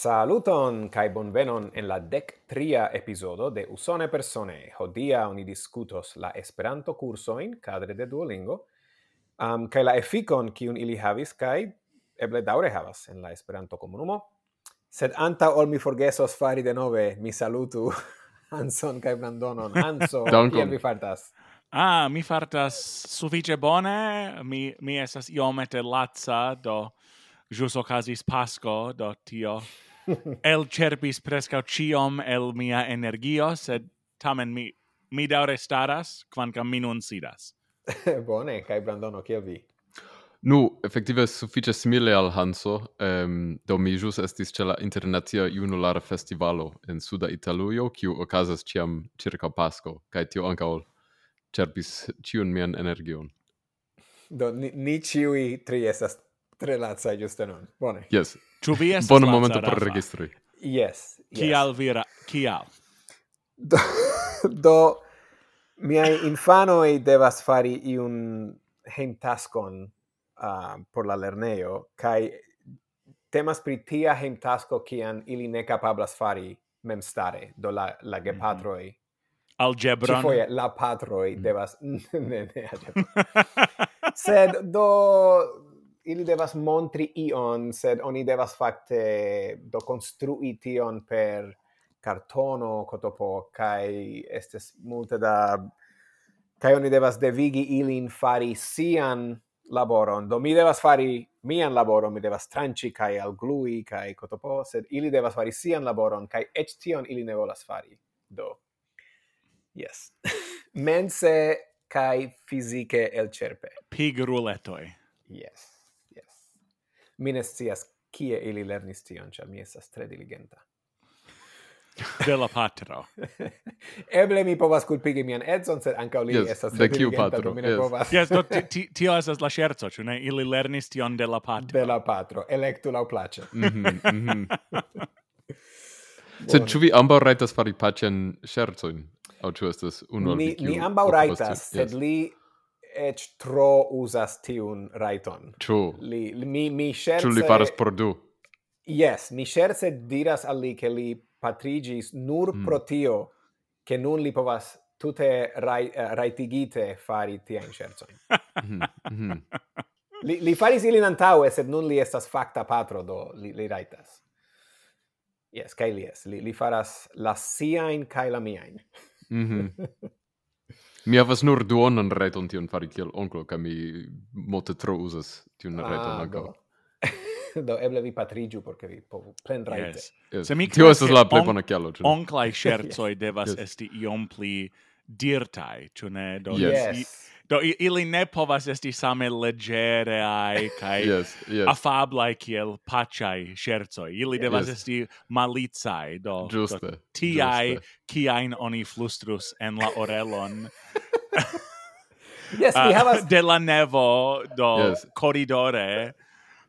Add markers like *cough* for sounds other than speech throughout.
Saluton kai bonvenon en la dec tria episodo de Usone Persone. Hodia oni discutos la Esperanto cursoin cadre de Duolingo, um, kai la efikon kiun ili havis kai eble daure havas en la Esperanto komunumo. Sed anta ol mi forgesos fari de nove, mi salutu *laughs* Hanson kai Brandonon. Hanso, *laughs* kiel vi fartas? Ah, mi fartas suffice bone. Mi mi esas iomete laca, do jus ocasis Pasco, do tio el cerpis prescau ciom el mia energio, sed tamen mi, mi daure staras, quancam mi nun sidas. *laughs* Bone, kai Brandono, kiel vi? Nu, effektive suffice simile al Hanso, um, do mi jus estis ce la Internazia Junulara Festivalo in Suda Italuio, kiu ocasas ciam circa Pasco, kai tio ancao cerpis ciun mian energion. Do, ni, ni ciui tri estas tre lazza giusto non. Bone. Yes. Tu vi estas Bona momento per registri. Yes. yes. Kial vira? Kial? Do, do miai infanoi devas fari iun hentascon uh, por la lerneo kai temas pri tia hejmtasko kian ili ne capablas fari memstare do la la mhm. gepatroj mm -hmm. algebron foje la patroj mm -hmm. devas *laughs* ne ne algebra *laughs* sed do ili devas montri ion, sed oni devas fakte do construi tion per cartono cotopo kai estes multe da kai oni devas devigi ilin fari sian laboron. Do mi devas fari mian laboron mi devas tranci kai alglui kai cotopo sed ili devas fari sian laboron kai et tion ili ne volas fari. Do yes *laughs* mense kai fizike el cerpe pig ruletoi yes mi ne scias kie ili lernis tion, ĉar mi estas tre diligenta. *laughs* De la patro. *laughs* Eble mi povas kulpigi mian edzon, sed ankaŭ li yes, estas tre diligenta, patro. mi ne yes. povas. yes, do, *laughs* ti, tio estas la scherzo, ĉu ne? Ili lernis tion de la patro. De la patro. Electu laŭ plaĉe. Mhm. Mm mm -hmm. Sed ĉu vi ambaŭ rajtas fari paĉen ŝercojn? Aŭ ĉu estas unu al vi? Ni, ni ambaŭ rajtas, sed li et tro usas tiun raiton. Ĉu? Li, li, mi, mi scherce... Ĉu li faras por du. Yes, mi scherce diras al li ke li patrigis nur mm. pro tio ke nun li povas tutte rai, uh, eh, raitigite fari tian scherzon. mm mhm. li, li faris ilin antaue, sed nun li estas facta patro, do li, li raitas. Yes, kai li es. Li, li faras la siain kai la miain. mm -hmm. *laughs* Mi havas nur duonan reton tion fari kiel onklo, ca mi multe tro uzas tion ah, reton. Do. *laughs* do eble vi patrigiu porque vi povu plen raite. Yes. yes. Se mi Tio estas la plej bona kialo, ĉu ne? Onklaj *laughs* ŝercoj devas yes. esti iom pli dirtai, ĉu ne? Do yes. yes. Do ili ne povas esti same legere ai *laughs* kai yes, yes. afablai kiel pacai scherzoi. Ili devas yes. esti malicai do, Giuste. do tiai Juste. kiain oni flustrus en la orelon. yes, uh, havas... De la nevo do yes. corridore.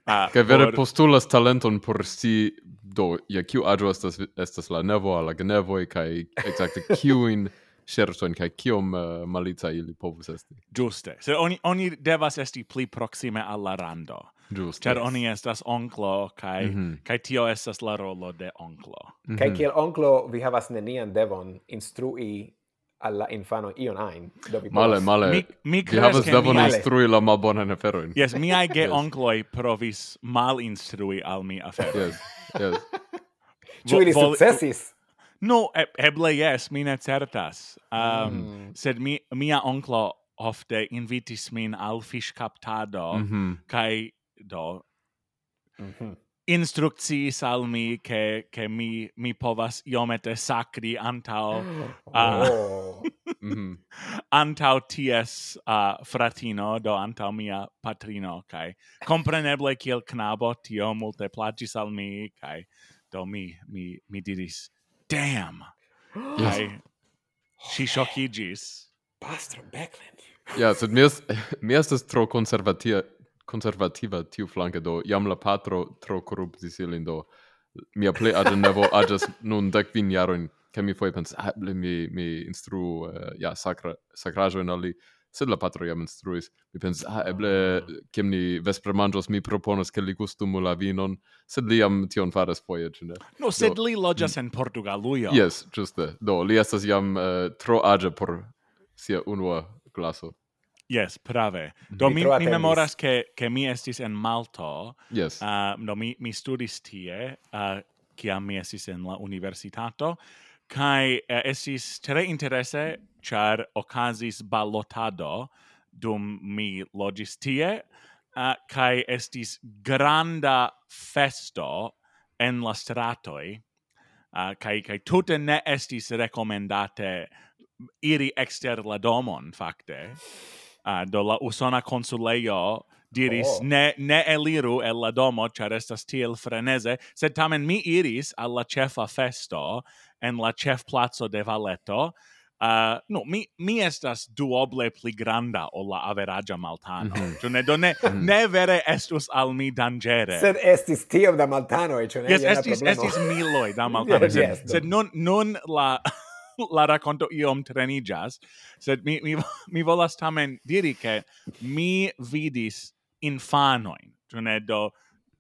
Uh, ah, Kaj vere por... postulas talenton por si do, ja, kiu aĝo estas, estas la nevo al la genevoj, kaj exacte *laughs* kiujn scherzoin kaj kiom eh, uh, malica ili povus esti. Juste. Se oni oni devas esti pli proxime alla rando. ĝuste Ĉar oni estas onklo kai mm -hmm. kai tio estas la rolo de onklo. Mm -hmm. Kai kiel onklo vi havas nenian devon instrui alla infano ion ein do vi male povas... male mi, mi vi havas devon mi... instrui la malbonan aferojn yes miaj ge yes. onkloj provis mal instrui al mi aferojn yes yes Ĉu ili sukcesis? No, e eble yes, mi ne certas. Um, mm. Sed mi, mia onklo ofte invitis min al fish captado, mm -hmm. kai do mm -hmm. instrukciis al mi che, che mi, mi povas iomete sacri antau uh, *gasps* oh. *laughs* mm -hmm. antau ties uh, fratino, do antau mia patrino, kai compreneble kiel knabo tio multe plagis al mi, kai do mi, mi, mi diris damn. *gasps* Yes. Kai si shockigis. Pastor Becklin. Ja, sed mi, est, *laughs* mi estes tro conservativa, conservativa tiu flanke do, jam la patro tro corruptis ilin do, mia plei age nevo *laughs* ages nun dec vin jaroin, che mi foi pens, ah, mi, mi instru, uh, eh, ja, sacra, sacrajo in ali, sed la patro jam instruis. Mi pensis, ah, eble, ah. kiam ni vespre mangios, mi proponos ke li gustumu la vinon, sed li jam tion faras foje ĉu ne? No, sed Do, li loĝas mm. en Portugalujo. Yes, ĝuste Do, li estas jam uh, tro aĝa por sia unua glaso Yes, prave. Mhm. Do mi, mi, mi memoras che, che mi estis en Malto. Yes. Uh, ah, do, mi, mi studis tie, uh, kiam mi estis en la universitato, kai eh, uh, esis tre interesse char okazis balotado dum mi logis tie uh, kai estis granda festo en la stratoi uh, kai kai tutte ne estis recomendate iri exter la domon fakte uh, do la usona consuleio diris oh. ne ne eliru el la domo char estas tiel freneze sed tamen mi iris al la chefa festo en la chef plazo de Valeto, Uh, no, mi, mi estas duoble pli granda o la averagia maltano. Mm -hmm. ne, do ne, mhm. ne vere estus al mi dangere. Sed estis tiom da maltanoi, ĉu ne? Yes, estis, estis miloi da *laughs* maltano. yes, sed, yes, sed nun, nun la... *laughs* la racconto iom trenigas, sed mi, mi, *laughs* mi volas tamen diri che mi vidis infanoin, ne, do,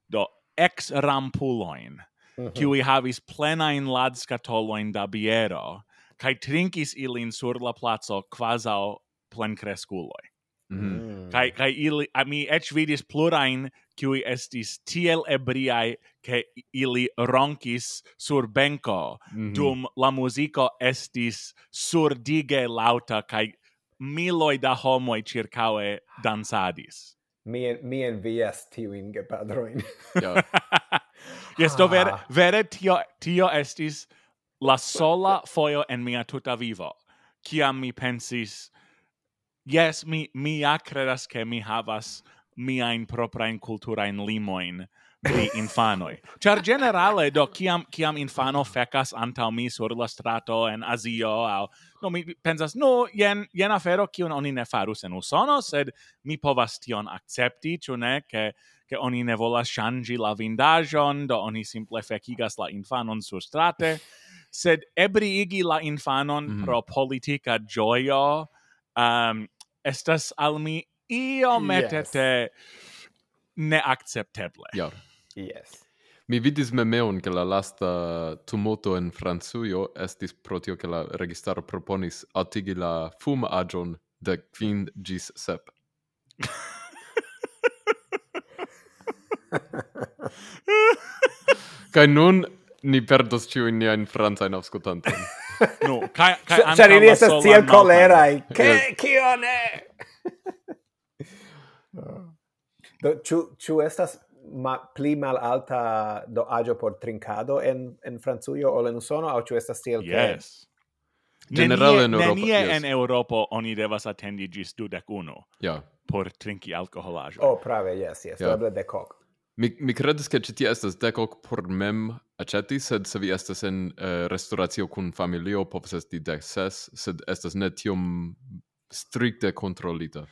do ex rampuloin, mm -hmm. kiui havis plenain ladskatoloin da biero, kai trinkis ilin sur la plazo quasau plencresculoi. Mm-hmm. Mm. Kai kai ili a mi ec vidis plurain qui estis tiel ebriai che ili ronkis sur benco mm -hmm. dum la musico estis surdige lauta kai miloi da homoi circaue dansadis. Mi mi envias tiuin gepadroin. *laughs* Yes, do vere, ah. vere tio, tio estis la sola foio en mia tuta vivo, kiam mi pensis, yes, mi, mi ja credas che mi havas miain proprain culturain limoin pri *laughs* infanoi. Char generale, do, kiam, kiam infano fecas antau mi sur la strato en Azio, au, no, mi pensas, no, jen, jen afero kion oni ne farus en Usono, sed mi povas tion accepti, ciu ne, che che oni ne volas shangi la vindajon, do oni simple fecigas la infanon sur strate, *laughs* sed ebriigi la infanon mm -hmm. pro politica gioio, um, ehm, estas al mi iometete yes. neaccepteble. Ja. Yes. Mi vidis memeon che la lasta tumulto in Franzuio estis pro tio che la registaro proponis altigi la fum agion de quin gis sep. *laughs* *laughs* kai nun ni perdos in France non aŭskultantojn. *laughs* No, kaj kaj ankaŭ Ĉar ili estas tiel koleraj. *laughs* Ke kio ne? Do ĉu ĉu estas ma, pli malalta do agio por trincado en en Francujo o en Usono aŭ ĉu estas tiel Yes. Generale en Europa. Nenie yes. en Europa oni devas atendi ĝis dudek uno. Ja. Por trinki alkoholaĵon. Oh, prave, yes, yes. Yeah. De kok. Mi, mi credes che ci tia estas decoc por mem aceti, sed se vi estas en eh, uh, restauratio cun familio, povas esti dec ses, sed estas ne tiom stricte controlita.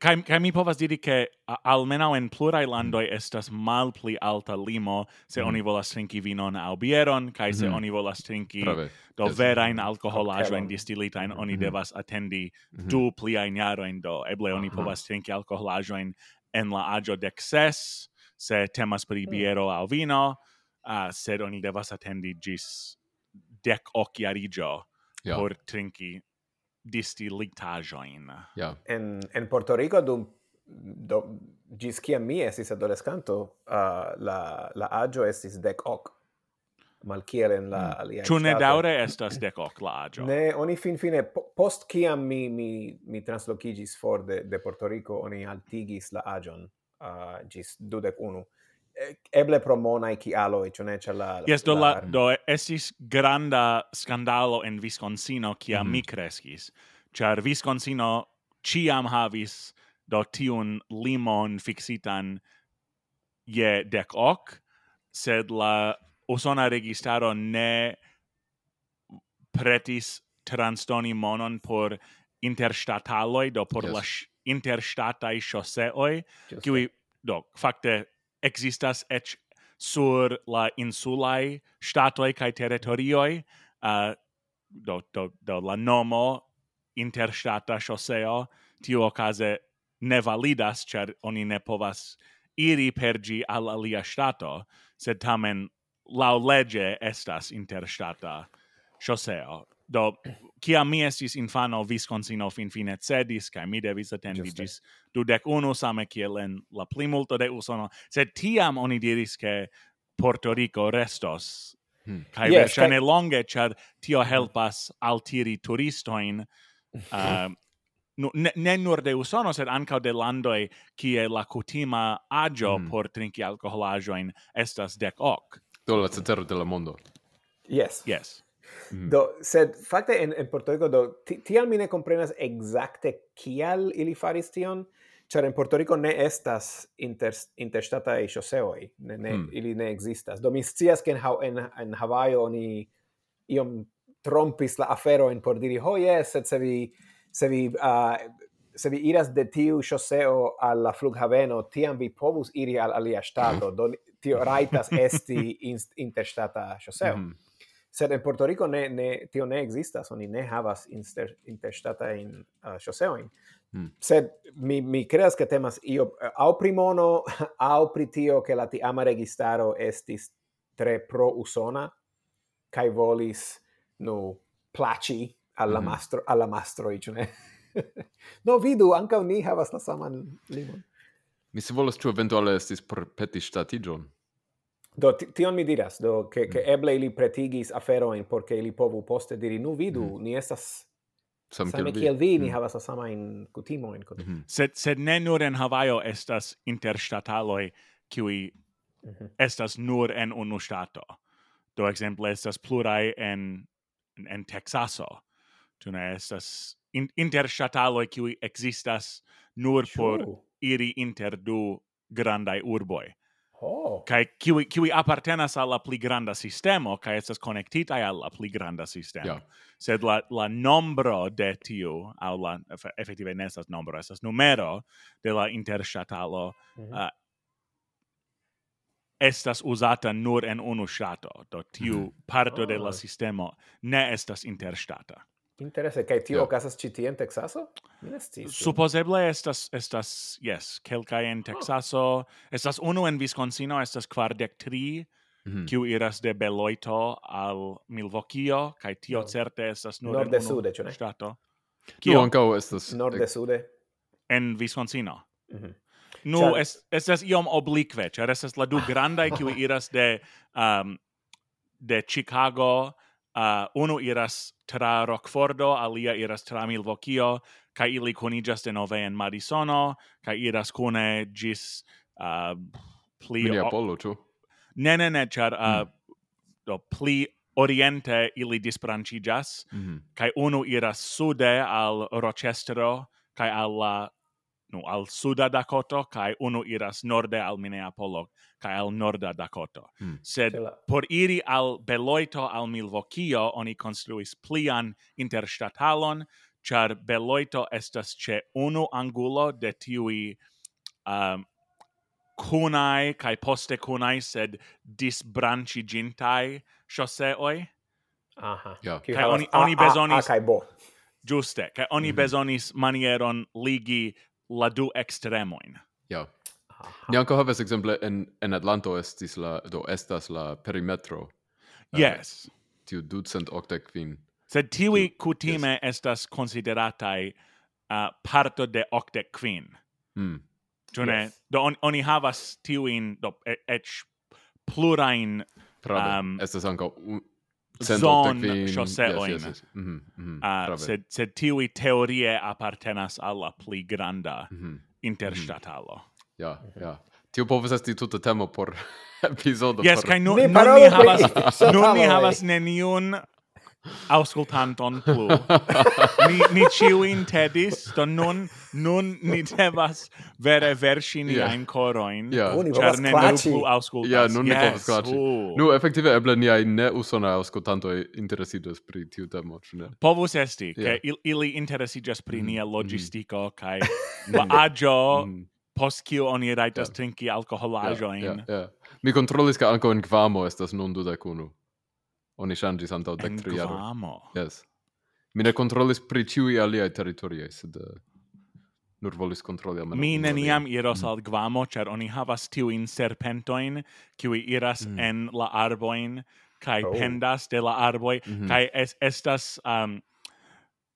Kai, kai mi povas diri ke almenau en plurai landoi estas mal pli alta limo se mm. oni volas trinki vinon au bieron, kai se mm -hmm. oni volas trinki Prave. do yes. verain alkoholajo en mm -hmm. oni mhm. devas atendi mm -hmm. du pliain jaroin, do eble oni uh -huh. povas trinki alkoholajo en la ajo de ses, se temas pri mm. biero mm. au vino, uh, sed oni devas attendi gis dec occhiarigio yeah. por trinki distilitajoin. Yeah. En, en Porto Rico dum do, gis ciam mi esis adolescanto, uh, la, la agio esis dec hoc. Malkiel en la mm. alia Ĉu ne daŭre estas dec hoc la agio? Ne, oni fin fine, post kiam mi, mi, mi translocigis for de, de Porto Rico, oni altigis la agion uh, gis dudec unu. Eble pro monai ki alo ne c'è la... Yes, do, la, do esis granda scandalo en Visconsino cia mm -hmm. mi crescis. Char Visconsino ciam havis do tiun limon fixitan je dec hoc, sed la usona registaro ne pretis transtoni monon por interstataloi, do por yes. la interstatai chausseoi, qui, do, facte, existas ec sur la insulae statoi cae territorioi, uh, do, do, do, la nomo interstata chausseo, tiu ocase ne validas, cer oni ne povas iri per gi al alia stato, sed tamen lau lege estas interstata chausseo do kia mi estis infano Wisconsino fin fine cedis kai mi devis attendi gis du dec unu same kiel en la plimulto de Usono. Sed tiam oni diris ke Porto Rico restos. Hmm. kai yes, verŝajne kai... longe ĉar tio helpas altiri turistojn uh, *laughs* nu, ne, ne nur de Usono sed ankaŭ de landoj kie la kutima aĝo hmm. por trinki alkoholaĵojn estas dec ok. Do la cetero de la mondo. Yes. Yes. Mm. Do, sed fakte en, en Portorico, do, tial mi ne comprenas exacte kial ili faris tion, Ĉar en Portorico ne estas inter interŝtataj ŝoseoj, ne, ne mm. ili ne ekzistas. Do mi scias ke en en, en Havajo oni iom trompis la afero en por diri ho oh, jes, sed se vi se vi uh, se vi iras de tiu ŝoseo al la flughaveno, tiam vi povus iri al alia *laughs* ŝtato, do tio rajtas esti interstata ŝoseo. Mm. Sed en Puerto Rico ne, ne, tio ne existas, oni ne havas inter, interstatain uh, choseoin. Mm. Sed mi, mi creas que temas io, au primono, au *laughs* pritio che la tiama registaro estis tre pro-usona, kai volis, nu, placi alla mm. mastro, alla mastro, ic, ne? *laughs* no, vidu, anca ni havas la saman limon. Mi si volas, tu eventuale estis perpeti statigion. Do tion mi diras, do ke ke mm. eble ili pretigis aferojn por porque ili povu poste diri nu vidu, mm. ni estas Sam same kiel vi, ni mm. havas samajn kutimojn. Mm -hmm. Sed sed ne nur en Havajo estas interstataloi qui mm -hmm. estas nur en unu stato. Do exemple, estas plurai en en, en Texaso. Tu ne estas in, interstataloi, kiuj existas nur por iri inter du grandai urboi. Oh. Kai qui qui appartenas alla pli granda sistema, kai estas connectita alla pli granda sistema. Yeah. Sed la la nombro de tiu au la effettive nesas nombro, estas numero de la interstatalo mm -hmm. uh, estas usata nur en unu ŝtato, do tiu mm -hmm. parto oh. de la oh. sistema ne estas interstata. Interesse, kai tio yeah. casas ĉi en Texaso? Supposeble estas estas yes, kelkaj en ah. Texaso. oh. estas unu en Visconsino, estas quardec tri, mm kiu -hmm. iras de Beloito al Milvokio, kai tio no. certe estas nur Nord en unu sude, ĉu ne? Ŝtato. Kio no, ankaŭ estas Norde sude en Visconsino. Mm -hmm. Nu, Char... es, estas iom oblique, ĉar estas la du grandaj kiu *laughs* iras de um, de Chicago uh, uno iras tra Rockfordo, alia iras tra Milvokio, kai ili conigas de nove en Marisono, kai iras cune gis uh, pli... Minneapolo, tu? Ne, ne, ne, char uh, mm. do, pli oriente ili disbranĉiĝas, mm -hmm. kaj uno iras sude al Rochestero, kai al la nu al suda Dakota kai uno iras norde al Minneapolis kai al norda Dakota Hmm. Sed por iri al Beloito al Milvokio oni construis plian interstatalon char Beloito estas ce unu angulo de tiui um, kunai kai poste kunai sed disbranchigintai chausseoi. Aha. Yeah. Kai oni, oni bezonis... A, a, a, kai bo. Giuste, che oni mm -hmm. besonis manieron ligi la du extremoin. Ja. Ni ankaŭ havas exemple en en Atlanto estis la do estas la perimetro. Eh, yes. Uh, tiu ducent octec fin. Sed tiui kutime yes. estas consideratai uh, eh, parto de octec quin. Mm. Tune, yes. do on, oni havas tiuin, do, et, et plurain... Prave, um, estas anco zon chausseoin. Yes, yes, yes. Mm -hmm, uh, sed, sed tiui teorie appartenas alla pli granda mm-hmm, mm -hmm. interstatalo. Ja, ja. Tio povas esti tuta temo por *laughs* epizodo. Yes, por... kai nun, ni havas, *laughs* nun ni havas neniun auscultanton plu. *laughs* ni ni ciuin tedis, do nun nun ni devas vere versi ni yeah. ein coroin. Yeah. Oh, ni Char ne nu plu auscultas. Ja, yeah, nun yes. ne povas klaci. Oh. Nu, effektive, eble ni ai ne usona auscultanto interesidos pri tiu temo, ne? Povus esti, yeah. ke il, ili interesiĝas pri mm. nia logistico, mm. kaj *laughs* ma agio, mm. post kiu oni raitas yeah. trinki alkoholajoin. Yeah, yeah, yeah. Mi kontrolis, ka anko in Kvamo estas nun dudek unu. Oni changis anto de tri. Yes. Mi ne controllis pri ĉiuj aliaj teritorioj, sed uh, nur volis controlli almenaŭ. Mi neniam iros mm. al Gvamo, cer oni havas tiujn serpentoin, qui iras mm. en la arboin, kai oh. pendas de la arboi, mm -hmm. es, estas um,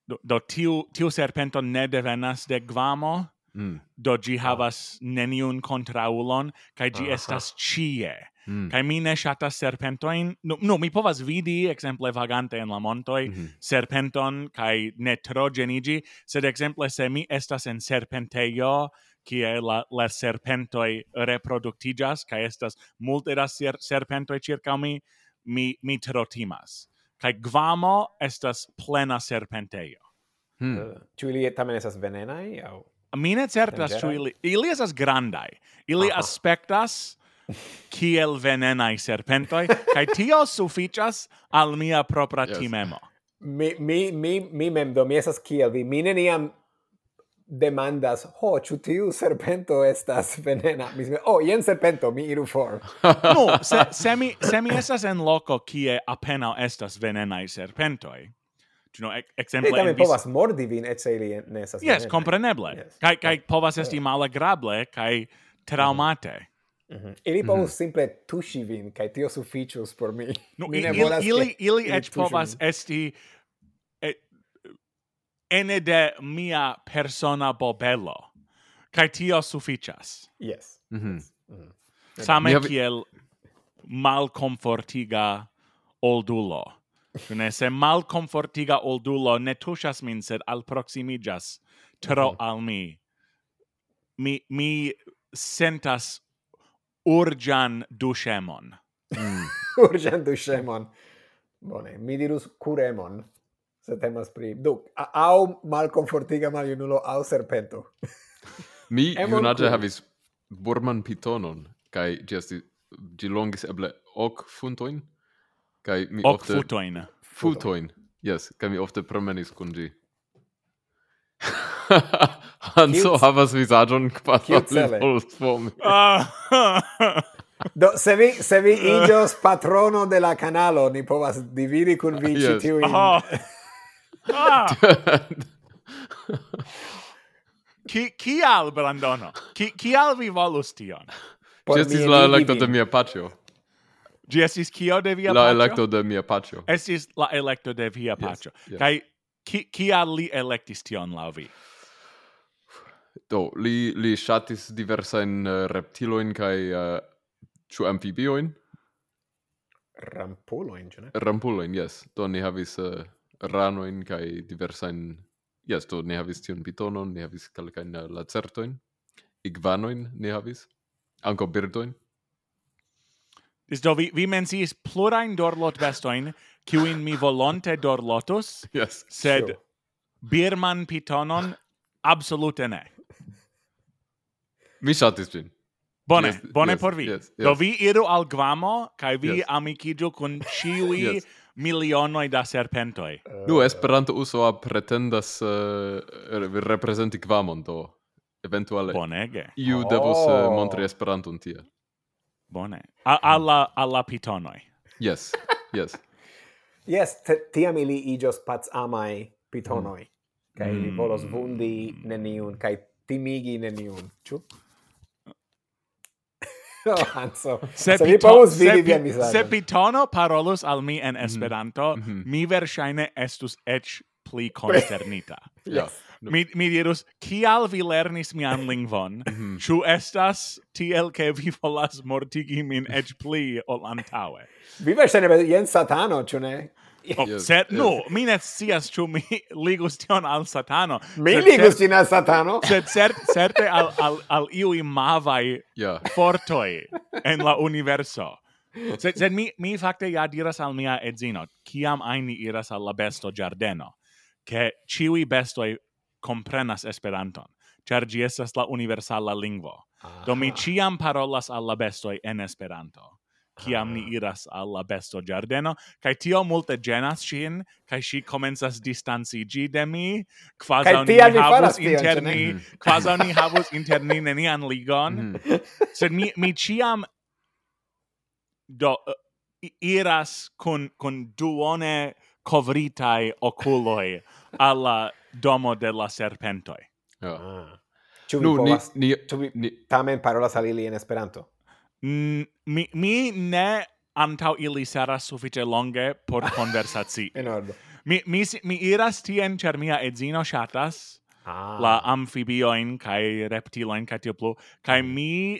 do, do tiu tiu serpento ne devenas de Gvamo. Mm. Do gi ah. havas oh. neniun contraulon, kai gi Aha. estas ĉie. Mm. Kai mi ne shatas serpentoin. No, no, mi povas vidi, exemple, vagante en la montoi, mm -hmm. serpenton, kai ne tro genigi, sed exemple, se mi estas en serpenteio, kie la, la serpentoi reproduktigas kai estas multe da ser, serpentoi circa mi, mi, mi tro timas. Kai gvamo estas plena serpenteio. Hmm. Uh, Ĉu ili tamen estas venenaj aŭ Mi ne certas ĉu ili ili estas grandaj. Ili uh -huh. aspektas kiel venenai serpentoi, kai tio sufficias al mia propra yes. timemo. Mi, mi, mi, mi mem do, mi esas kiel vi, mi neniam demandas, ho, oh, ĉu tiu serpento estas venena? Mi dice, oh, jen serpento, mi iru for. *laughs* no, *laughs* se, se, mi, se mi estas en loco kie apenaŭ estas venenaj serpentoj, you know, exemple... Hey, tamen povas mordi vin, et se ili ne estas Yes, compreneble. Yes. Kai, kai povas esti malagrable, kai traumate. Mm. Mm -hmm. Ili mm-hmm. povus mm -hmm. simple tuŝi vin, kaj tio sufiĉus por mi. *laughs* No, mi ne volas ili, ili, ili eĉ povas min. esti ene de mia persona bobelo, Kai tio sufiĉas. Yes. Mhm. -hmm. mm. Same havi... kiel malkomfortiga oldulo. Ne se malkomfortiga oldulo ne tuŝas min, sed alproximiĝas tro mm -hmm. al mi, mi, mi sentas urgian dushemon. Mm. *laughs* urgian dushemon. Bone, mi dirus curemon, se temas pri... Du, au malconfortiga maliunulo, au serpento. *laughs* mi junage cur. havis burman pitonon, kai giasti gi longis eble ok funtoin, kai mi ok ofte... futoin. Futoin, yes, kai mi ofte promenis kun gi. *laughs* Hanso havas vizaĝon kvazaŭ volsvomi. *laughs* Ah. Do, se vi, se vi iĝos patrono de la canalo, ni povas dividi kun vi yes. ĉi Ah. ah. *laughs* Ki, kial, Brandono? Ki, kial vi volus tion? Ĝi estis la elekto de mia paĉjo. Ĝi estis kio de via paĉjo? La elekto de mia paĉjo. Estis la elekto de via paĉjo. Yes, yes. Kaj ki, kial li elektis tion laŭ vi? Do, li, li shatis diversain uh, eh, reptiloin cae uh, ciu amfibioin? Rampuloin, ce ne? Rampuloin, yes. Do ni havis uh, ranoin cae diversain... Yes, do ni havis tion pitonon, ni havis eh, calcain uh, igvano in ni havis, anco birdoin. Is do vi, vi mensis plurain dorlot bestoin, kiuin mi volonte dorlotus, yes. sed sure. birman pitonon absolute ne. Mi ŝatis vin. Bone, yes, bone yes, por vi. Yes, yes. Do vi iru al Guamo, kai vi yes. amikigio kun *laughs* ciui yes. milionoi da serpentoi. Uh, nu, Esperanto usoa pretendas uh, representi Guamon, do eventuale Bonege. iu eh, oh. devus uh, montri Esperanton tie. Bone. A alla, alla pitonoi. Yes, yes. *laughs* yes, tiam ili igios pats amai pitonoi. Mm. Kai mm. volos vundi neniun, kai timigi neniun, ciu? *laughs* oh, Hanso, se, se, mi povus vidi vian vizaĝon. Se Pitono parolus al mi en Esperanto, mm -hmm. mi verŝajne estus eĉ pli *laughs* konsternita. yes. Mi, mi dirus, kial vi lernis mian lingvon? *laughs* Mhm. Ĉu estas tiel ke vi volas mortigi min eĉ pli ol antaŭe? Vi verŝajne jen satano, ĉu ne? Oh, yes, sed yes. no, mi ne scias ĉu mi *laughs* ligus tion al satano. Mi sed, ligus tion al satano? Sed cert, certe al, al, al iui mavaj yeah. fortoi en la universo. *laughs* Sed, sed mi, mi fakte ja diras al mia edzino, kiam aini iras al la besto giardeno, ke ciui bestoi comprenas Esperanton, ĉar ĝi estas la universala lingvo. Do mi ah. ciam parolas al la bestoi en Esperanto kiam ni iras al la besto giardeno, kai tio multe genas cin, kai si comenzas distancigi de mi, quasi ni havus interni, quasi mhm. ni havus interni nenian ligon, mm. sed mi, mi ciam do iras kun, kun duone covritai oculoi alla domo de la serpentoi. Oh. Ah. Ĉu vi no, povas, ni, ni, ĉu vi tamen parolas al ili en Esperanto? Mm, mi, mi ne antau ili seras suffice longe por *laughs* conversaci. en ordo. Mi, mi, mi iras tien, cer mia edzino shatas ah. la amfibioin, kai reptiloin, kai tio plu, kai mm. mi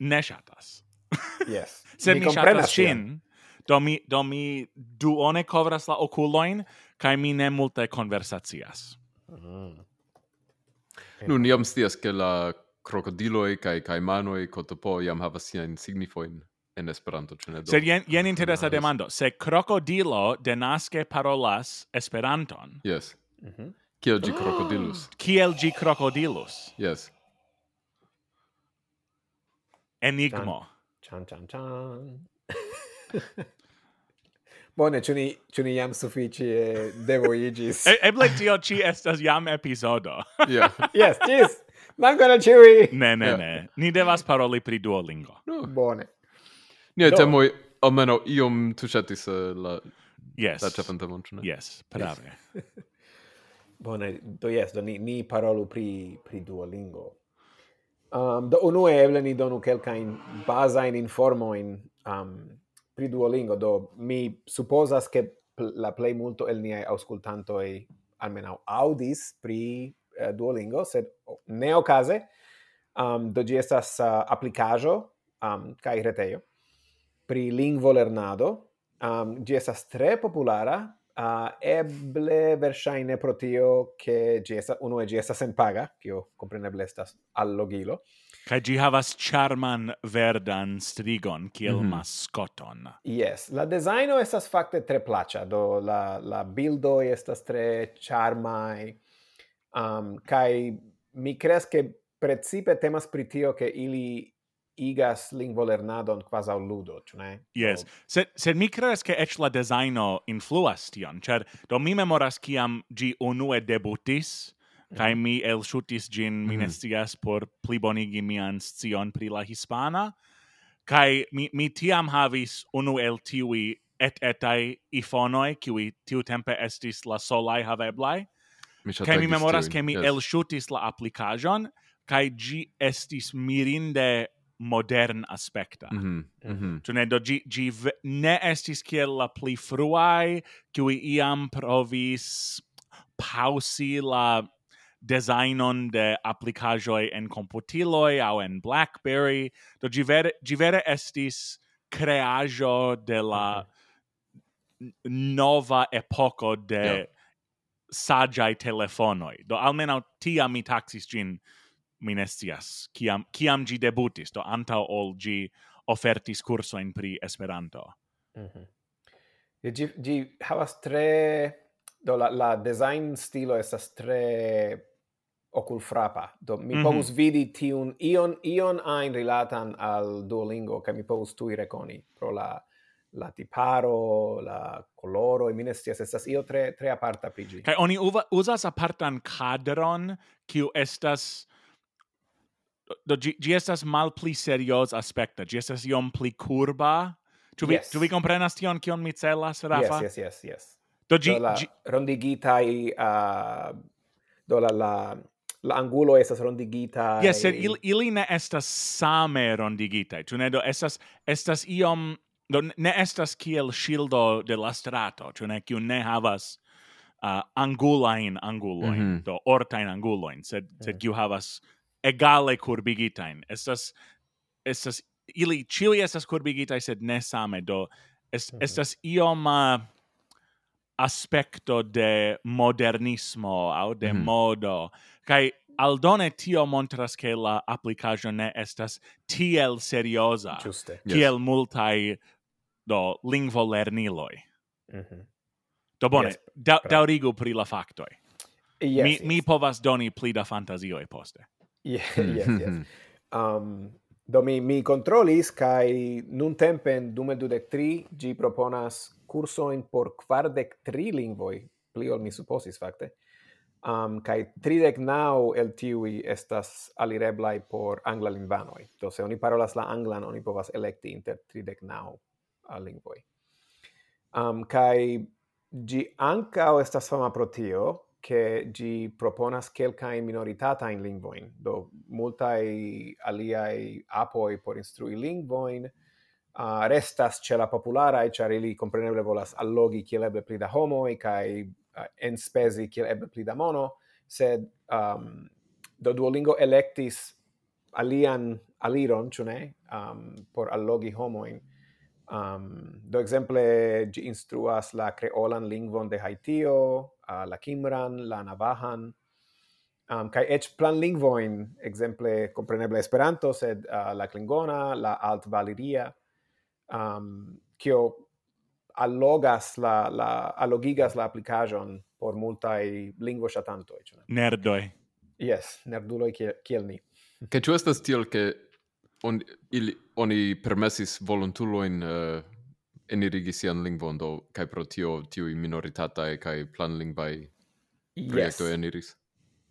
ne shatas. *laughs* yes. Se mi, mi shatas cin, do mi, do mi duone covras la oculoin, kai mi ne multe conversacias. Mm. Nu, ni am stias ke la krokodiloj kaj kajmanoj kotopo jam havas siajn signifoin en Esperanto, ĉu ne? do Sed jen, jen ah, interesa demando. Se krokodilo denaske parolas Esperanton. Yes. Mhm. Kiel ĝi krokodilus? Ah! Kiel ĝi krokodilus? Yes. Enigmo. Chan, chan, chan. *laughs* Bone, ĉu ni, ĉu ni jam sufiĉe devojiĝis? e, eble tio ĉi estas jam epizodo. yeah. yes, ĝis! Mancano ciui! Ne, ne, ne. Ni devas paroli pri Duolingo. No. Bone. Ni Do. temoi, almeno iom tucetis uh, eh, la... Yes. La cefan temon, ne? Yes, prave. Yes. *laughs* Bone, do yes, do ni, ni parolu pri, pri Duolingo. Um, do unue eble ni donu kelkajn bazajn informojn um, pri Duolingo, do mi supposas che la plej multo el niaj aŭskultantoj almenaŭ aŭdis pri uh, Duolingo, sed ne okaze. Um, do gi estas eh, uh, aplicajo um, kai retejo pri lingvo lernado. Um, gi estas tre populara, uh, eble versaine pro tio che gi estas, uno e gi estas sen paga, kio compreneble estas allogilo. Kaj gi havas charman verdan strigon kiel mm mascoton. Yes, la designo estas fakte tre plaĉa, do la la bildoj estas tre charmaj. Um, kai mi creas che precipe temas pri tio che ili igas lingvolernadon quasi al ludo, ĉu ne? Yes. So, sed sed mi creas ke eĉ la designo influas tion, cer do mi memoras kiam gi unue debutis mm. kaj mhm. mi elŝutis gin mm -hmm. mi ne mhm. scias por plibonigi mian scion pri la hispana. kai mi, mi tiam havis unu el tiui et etai ifonoi, qui tiu tempe estis la solai haveblai, Kaj mi memoras, ke mi yes. elŝutis la aplikaĵon kaj ĝi estis mirinde modern aspekta. Mhm. -hmm. mm. Ĉu ne do gi ne estis kiel la pli fruaj kiuj iam provis pausi la designon de aplikaĵoj en komputiloj aŭ en BlackBerry. Do gi vere, gi vere estis kreaĵo de la okay. nova epoko de yeah sagiai telefonoi. Do almeno tiam mi taxis gin minestias, kiam, kiam gi debutis, do antau ol gi ofertis cursoin pri Esperanto. Mm -hmm. Gi, gi havas tre... Do la, la design stilo estas tre ocul frappa. Do mi mm -hmm. povus vidi tiun ion, ion ain rilatan al Duolingo, che mi povus tui reconi pro la la tiparo, la coloro, mi ne scias, estas io tre, tre aparta pri ĝi. Kaj oni uva, uzas apartan kadron, kiu estas... Do, gi, gi estas mal pli serios aspekta, gi estas iom pli curba. Tu vi, yes. tu vi comprenas tion kion mi celas, Rafa? Yes, yes, yes, yes. Do, gi, do la gi... rondigitai... Uh, do la... la la angulo estas rondigita. Yes, sed il, ili ne estas same rondigita. Tu ne do estas estas iom do ne estas kiel shieldo de la strato, ĉu ne kiu ne havas uh, angulain anguloin, mm -hmm. do ortain anguloin, sed yeah. sed kiu havas egale curbigitain. Estas estas ili ĉiuj estas curbigitaj sed ne same, do est, mm -hmm. estas iom uh, aspecto de modernismo au de mm -hmm. modo kai aldone tio montras che la applicajo ne estas tiel seriosa Giuste. kiel yes. multai do lingvo lerniloj. Mhm. Mm do bone, yes, da, daŭrigu pri la faktoj. Yes, mi yes. mi povas doni pli da fantazioj poste. Yeah, *laughs* yes, yes. um do mi mi controlis kai nun tempen dume dudek tri gi proponas cursoin por quardec tri lingvoj pli ol mi supposis fakte um kai tridec nau el tiui estas alireblai por angla lingvanoi do se oni parolas la anglan oni povas elekti inter tridec nau al lingvoi. Um, kai gi ancao estas fama pro tio, che gi proponas quelcae minoritata in lingvoin, do multai aliai apoi por instrui lingvoin, uh, restas ce la popularae, char ili compreneble volas allogi kiel eble pli da homo e kai uh, enspesi kiel eble pli da mono, sed um, do Duolingo electis alian aliron, chune um, por allogi homoin, Um, do exemple gi instruas la creolan lingvon de Haitio, uh, la Kimran, la Navahan, um, kai ech plan lingvoin, exemple compreneble Esperanto, sed uh, la Klingona, la Alt Valiria, um, kio allogas la, la, allogigas la applicajon por multai lingvo shatantoi. Nerdoi. Yes, nerduloi kiel, kiel ni. Che tu estas tiol che on ili oni permesis volontuloin uh, enirigi sian lingvon do kai pro tio tio minoritata e kai plan lingvai projektoj yes. eniris.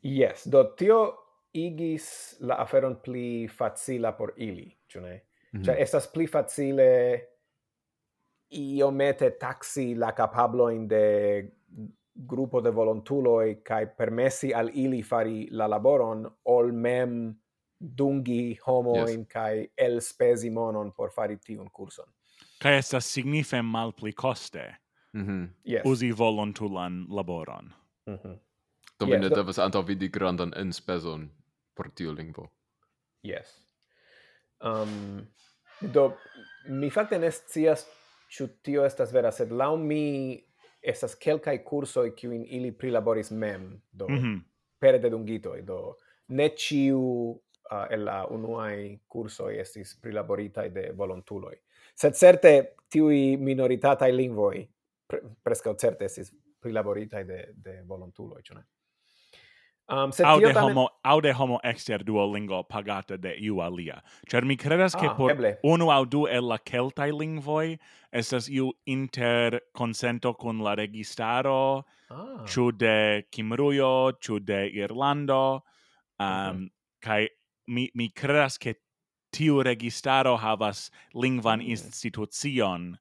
Yes, do tio igis la aferon pli facila por ili, ĉu ne? Mm -hmm. Estas pli facile iomete taxi la capablo in de grupo de volontuloi kai permessi al ili fari la laboron ol mem dungi homoin yes. kai el spesi monon por fari tiun kurson. Kai esta signife malpli coste. Mm yes. Uzi volontulan laboron. Mm. Do yes, ne do... devas antaŭ vidi grandan enspezon por tiu lingvo. Yes. Um, do mi fakte ne scias ĉu tio estas vera, sed laŭ mi estas kelkaj kursoj kiujn ili prilaboris mem, do mm -hmm. pere de dungitoj, do ne ĉiu uh, el la unuae cursoi estis prilaboritai de volontuloi. Sed certe tiui minoritatai lingvoi pre presca certe estis prilaboritai de, de volontuloi, cio? Um, sed aude, tamen... homo, aude homo exter duolingo pagata de iu alia. Cer mi credas ah, che por eble. unu au du el la celtai lingvoi estas iu inter consento con la registaro, ah. ciu de Cimruio, ciu de Irlando, um, mm -hmm. kai mi mi creas che tiu registaro havas lingvan institucion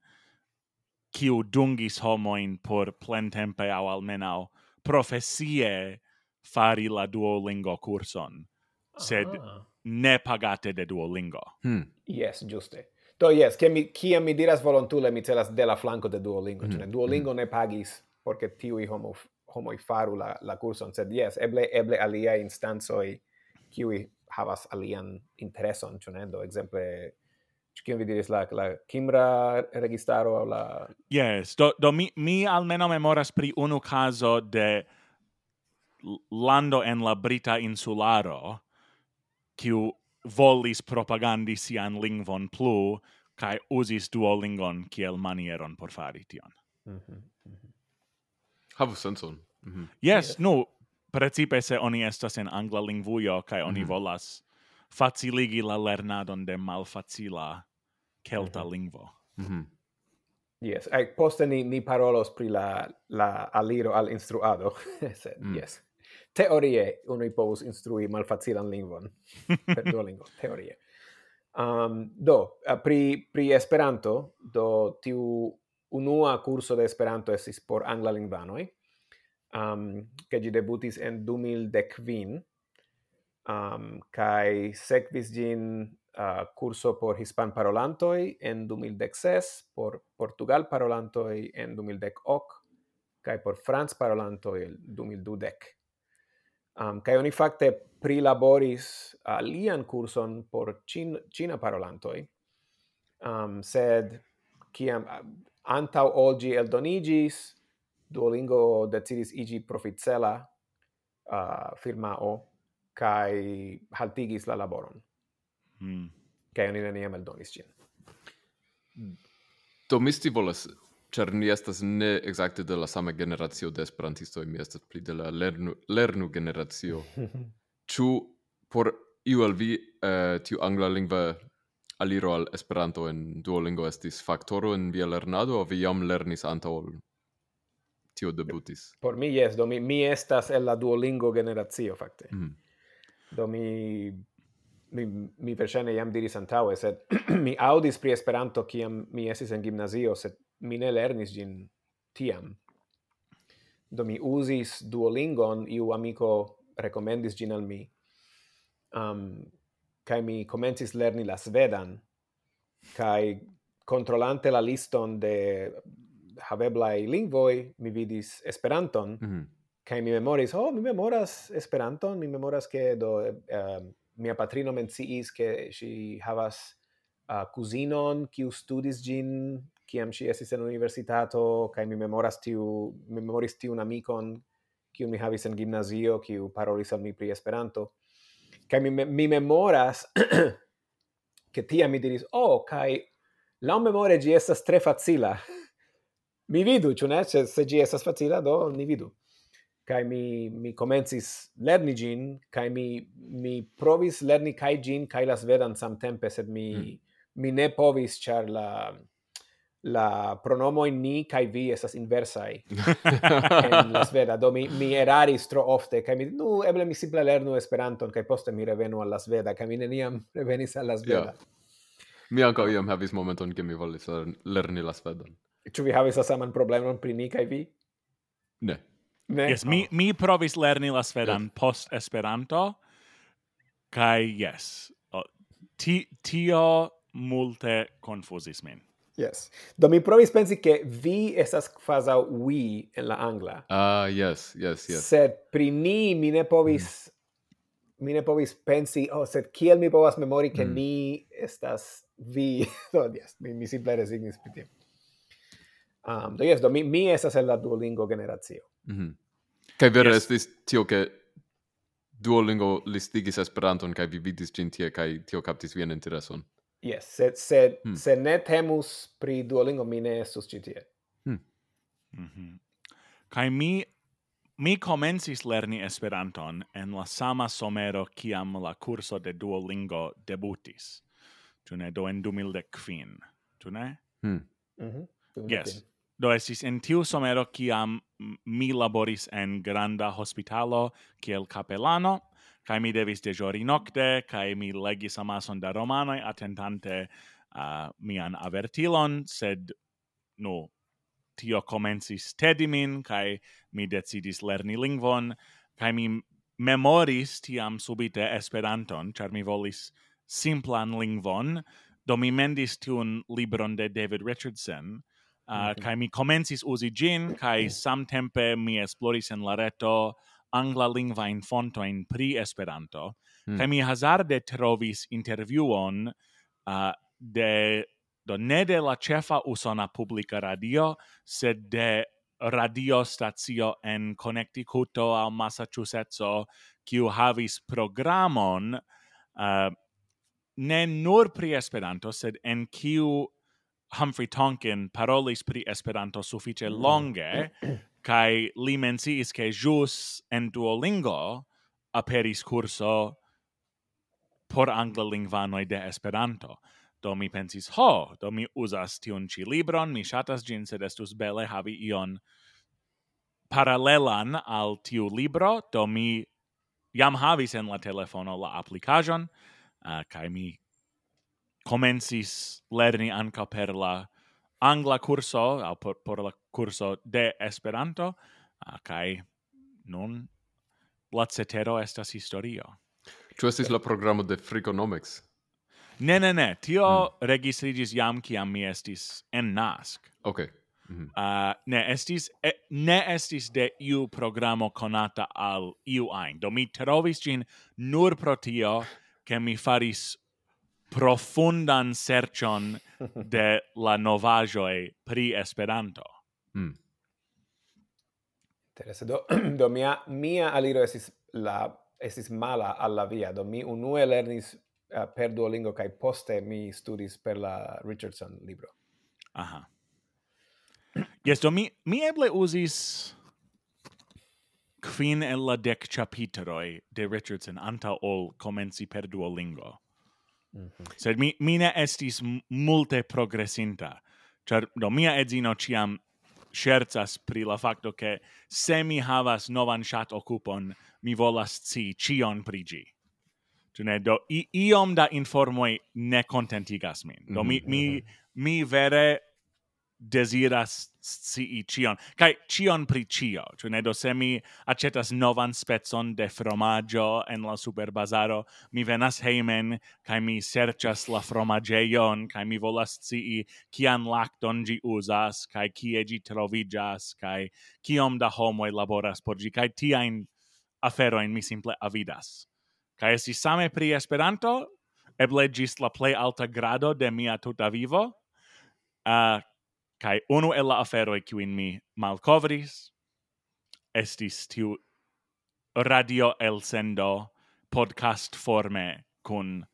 kiu dungis homoin por plentempe au almenau profesie fari la Duolingo curson, sed Aha. ne pagate de Duolingo. Hmm. Yes, giuste. Do yes, ke mi kia mi diras volontule mi celas de la flanco de Duolingo, mm. Duolingo mm. ne pagis porque tiu i homo homo faru la la curson, sed yes, eble eble alia instansoi, kiui havas alian intereson, ĉu ne? Do ekzemple kion vi diris la la Kimra registaro aŭ la Yes, do do mi mi almeno memoras pri unu caso de lando en la Brita insularo kiu volis propagandi sian lingvon plu kai uzis duolingon kiel manieron por fari tion. Mhm. Mm Havu senson. Mm -hmm. Yes, yeah. no, precipe se oni estas en angla lingvujo kaj oni mm -hmm. volas faciligi la lernadon de malfacila kelta mm -hmm. lingvo. Mm -hmm. Yes, ai poste ni, ni parolos pri la, la aliro al instruado, *laughs* sed, mm. yes. Teorie, uno povus instrui malfacilan lingvon, *laughs* per Duolingo, teorie. Um, do, pri, pri Esperanto, do tiu unua curso de Esperanto esis por angla lingvanoi, um, che gi debutis en 2015 um, kai sekvis gin uh, curso por hispan parolantoi en 2016, por portugal parolantoi en 2018, kai por franc parolantoi en 2012. Um, kai oni fakte prilaboris alian curson por cin, china parolantoi, um, sed kiam antau olgi eldonigis, Duolingo decidis igi profitcela uh, firmao kai haltigis la laboron. Mm. Kai oni neniam eldonis gin. Do misti volas, char ni estas ne exacte de la sama generacio de esperantistoj, mi estas pli de la lernu, lernu generacio. *laughs* Ču por iu al vi uh, tiu angla lingva aliro al Esperanto en Duolingo estis faktoro en via lernado, o vi jam lernis antaŭ tio debutis? Por mi, yes, do mi, mi estas el la Duolingo generazio, fakte. Mm. Do mi, mi, mi verŝajne jam diris antaŭe, sed *clears throat* mi audis pri Esperanto kiam mi estis en gimnazio, sed mi ne lernis ĝin tiam. Do mi uzis Duolingon, iu amiko rekomendis ĝin al mi. Um, kai mi comencis lerni la svedan, kai kontrolante la liston de haveblai lingvoi, mi vidis Esperanton, mm -hmm. kai mi memoris, oh, mi memoras Esperanton, mi memoras che do uh, mia patrino menciis che si havas uh, cusinon kiu studis gin kiam si esis en universitato kai mi memoras tiu mi memoris tiu amikon kiu mi havis en gimnazio kiu parolis al mi pri Esperanto kai mi, mi memoras *clears throat* che tia mi diris oh kai la memore gi estas tre facila *laughs* Mi vidu, ĉu ne? Se, se ĝi estas facila, do ni vidu. Kaj mi, mi komencis lerni ĝin, kaj mi, mi provis lerni kaj ĝin kaj la svedan samtempe, sed mi, mm. mi ne povis, ĉar la la pronomo ni kai vi esas inversai *laughs* en la sveda do mi mi eraris tro ofte kai mi nu eble mi simple lernu esperanton kai poste mi revenu al la sveda kai mi neniam revenis al la sveda yeah. mi anka iam havis momenton ke mi volis lerni la svedon Ĉu vi havis la saman problemon pri ni kaj vi? Ne. Ne. Yes, oh. mi mi provis lerni la svedan yes. post Esperanto kaj yes. Ti, tio multe konfuzis min. Yes. Do mi provis pensi che vi estas quasi we en la angla. Ah, uh, yes, yes, yes. Sed pri ni mi ne povis mm. mi ne povis pensi, oh, sed kiel mi povas memori che mm. ni estas vi. *laughs* do, yes, mi, mi simple resignis pri tio. Um, do yes, do mi, mi estas el la Duolingo generazio. Mm -hmm. Kai vere yes. estis tio ke Duolingo listigis Esperanton kai vi vidis gin tie kai tio kaptis vien intereson. Yes, sed se, hmm. se ne temus pri Duolingo mi ne estus ĉi tie. Hmm. Mm -hmm. Kai mi mi comencis lerni Esperanton en la sama somero kiam la curso de Duolingo debutis. Tu ne do en 2015, tu ne? Hmm. Mm -hmm. Yes do esis en tiu somero kiam mi laboris en granda hospitalo kiel capellano, kai mi devis dejori nocte, kai mi legis amason da romanoi attentante uh, mian avertilon, sed nu, tio comensis tedi min, kai mi decidis lerni lingvon, kai mi memoris tiam subite Esperanton, char mi volis simplan lingvon, do mi mendis tiun libron de David Richardson, Uh, okay. kai mi comencis usi gin kai samtempe mi esploris en la reto angla lingva in fonto in pri esperanto mm. kai mi hazarde trovis interviuon uh, ah, de do ne de la cefa usona publica radio sed de radio stazio en Connecticut al Massachusetts kiu havis programon uh, ne nur pri Esperanto sed en kiu Humphrey Tonkin parolis pri Esperanto sufiĉe mm. longe *clears throat* kaj li menciis ke jus en Duolingo aperis kurso por angla lingvanoi de Esperanto. Do mi pensis, ho, do mi uzas tiun ci libron, mi ŝatas gin, sed estus bele havi ion paralelan al tiu libro, do mi jam havis en la telefono la applicajon, uh, eh, kaj mi comensis lerni anca per la angla curso au por, por la curso de Esperanto uh, kai nun la cetero estas historio. Tu estis la programo de Freakonomics? Ne, ne, ne. Tio mm. registrigis jam kiam mi estis en NASC. Okay. Mm -hmm. uh, ne estis e, ne estis de iu programo konata al iu ein. Do mi trovis gin nur pro tio ke mi faris profundan sercion de la novajoi pri Esperanto. Mm. Interesse do *clears throat* do mia mia aliro esis la esis mala alla via do mi unue lernis uh, per Duolingo kai poste mi studis per la Richardson libro. Aha. Yes, do mi mi eble uzis quin el la dec chapiteroi de Richardson anta ol comenci per Duolingo. Mm -hmm. Sed mi, mi ne estis multe progressinta. Char, do, mia edzino ciam scherzas pri la facto che se mi havas novan chat occupon, mi volas ci cion pri gi. Tune, do, i, iom da informoi ne contentigas min. Do, mi, mm -hmm. mi, mi vere desiras scii cion. Kai cion pri cio, cioè ne do se mi acetas novan spezon de fromaggio en la superbazaro, mi venas heimen, kai mi sercias la fromageion, kai mi volas scii kian lacton gi usas, kai cie gi trovigas, kai kiom da homoi laboras por gi, kai tiain aferoin mi simple avidas. Kai esi same pri Esperanto, eble gis la plei alta grado de mia tuta vivo, uh, Kai unu el la aferoi kiuin mi malcovris estis tiu radio el sendo podcast forme kun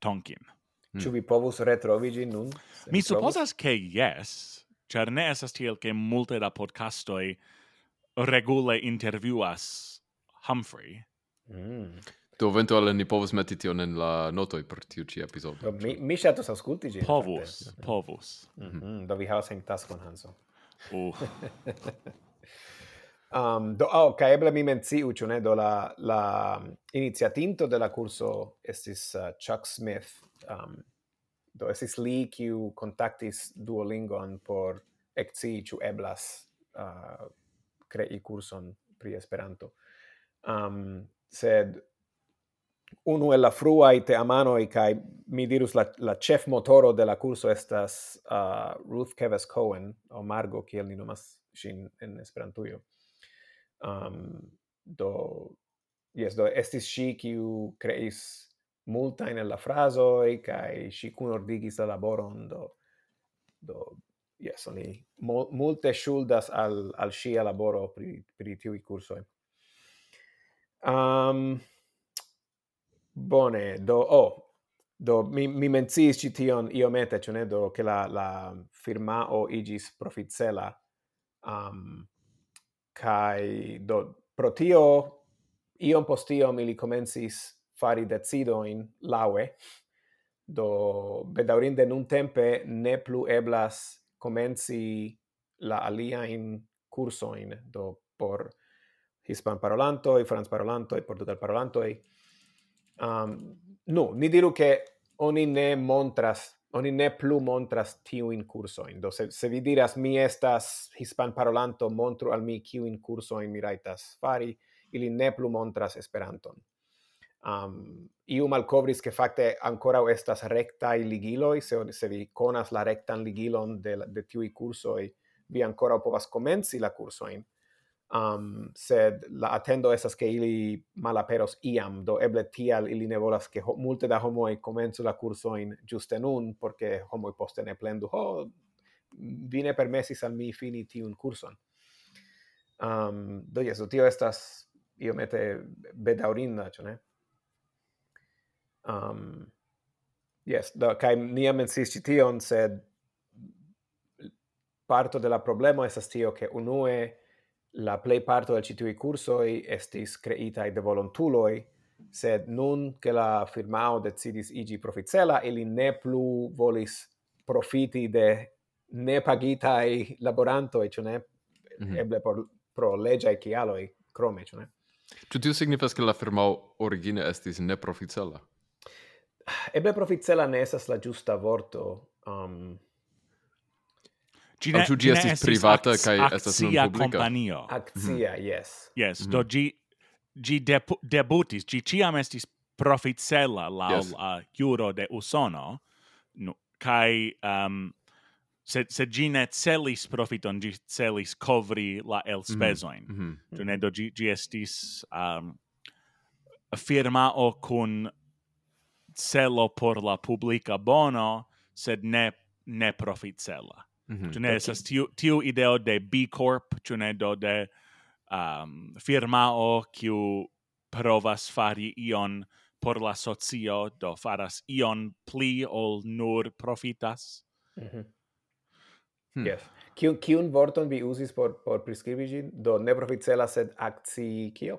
Tonkin. Mm. Ĉu vi povus retrovigi nun? Mi supposas ke yes, ĉar ne estas tiel ke multe da podcastoj regule intervjuas Humphrey. Mm. Do eventuale ni povus meti tion en la notoi per tiu ci epizodo. Do, mi mi shatus aŭskulti gin. Povus, yeah. povus. Mm -hmm. Do vi havas en taskon Hanso. Uh. *laughs* um, do oh, ca eble mi menciu ĉu ne do la la iniziatinto de la curso estis uh, Chuck Smith. Um, do estis li kiu contactis Duolingon por ecci, ĉu eblas uh, crei kurson pri Esperanto. Um, sed unu el la frua fruai te e kai mi dirus la, la chef motoro de la curso estas uh, Ruth Keves Cohen, o Margo, kiel ni nomas sin en Esperantujo. Um, do, yes, do estis shi kiu creis multain el la e kai shi kun ordigis la laboron, do, do yes, oni multe shuldas al, al sia laboro pri, pri tiu curso Um, Bone, do, oh, do mi, mi mencis ci tion iomete, ciu ne, do, che la, la firma o igis profitcela, um, kai, do, pro tio, iom post iom ili comencis fari decidoin laue, do, bedaurinde nun tempe ne plu eblas comenci la alia in curso in do, por hispan parolanto e frans parolanto e portugal parolantoi, Um, no, ni diru che oni ne montras oni ne plu montras tiu in curso in do se, se vi diras mi estas hispan parolanto montru al mi kiu in curso in mi raitas fari ili ne plu montras esperanton. Um iu malcovris ke fakte ancora estas recta ligiloi se se vi konas la rectan ligilon de de tiu kursoj vi ancora povas komenci la kursoin um, sed la attendo esas che ili malaperos iam, do eble tial ili ne volas che ho, multe da homoi comenzu la cursoin giuste nun, porque homoi poste ne plendu, ho, vi ne permesis al mi fini tiun curson. Um, do yes, do tio estas iomete bedaurinda, ĉu ne? Um, yes, do, kai nia mensis tion, sed parto de la problemo estas tio, ke unue la play parto del citui tiuj kursoj estis creita de volontuloi sed nun che la firmao decidis igi proficela, ili ne plu volis profiti de nepagitaj laborantoj, ĉu ne? Mm -hmm. Eble por pro leĝaj kialoj krome, ĉu ne? Ĉu tio signifas che la firmao origine estis neproficela? Eble proficela ne esas la giusta vorto, um, Gine, Au gi estis privata kai estas nun publica? Kompanio. Akcia, mm. yes. Yes, mm. do hmm. gi gi debutis, gi ciam estis profitcela la yes. uh, juro de Usono, no, kai um, se se gi ne celis profiton, gi celis covri la elspezoin. Mm -hmm. Do mm-hmm. ne do gi, gi estis um, firmao cun celo por la publica bono, sed ne ne profitcela. Mm -hmm. Ne tiu tiu ideo de B Corp, ĉu ne do de um, firmao kiu provas fari ion por la socio, do faras ion pli ol nur profitas. Mm -hmm. hmm. Yes. Kiun, kiun vorton vi usis por, por prescribi gin? Do ne profitcela, sed acci kio?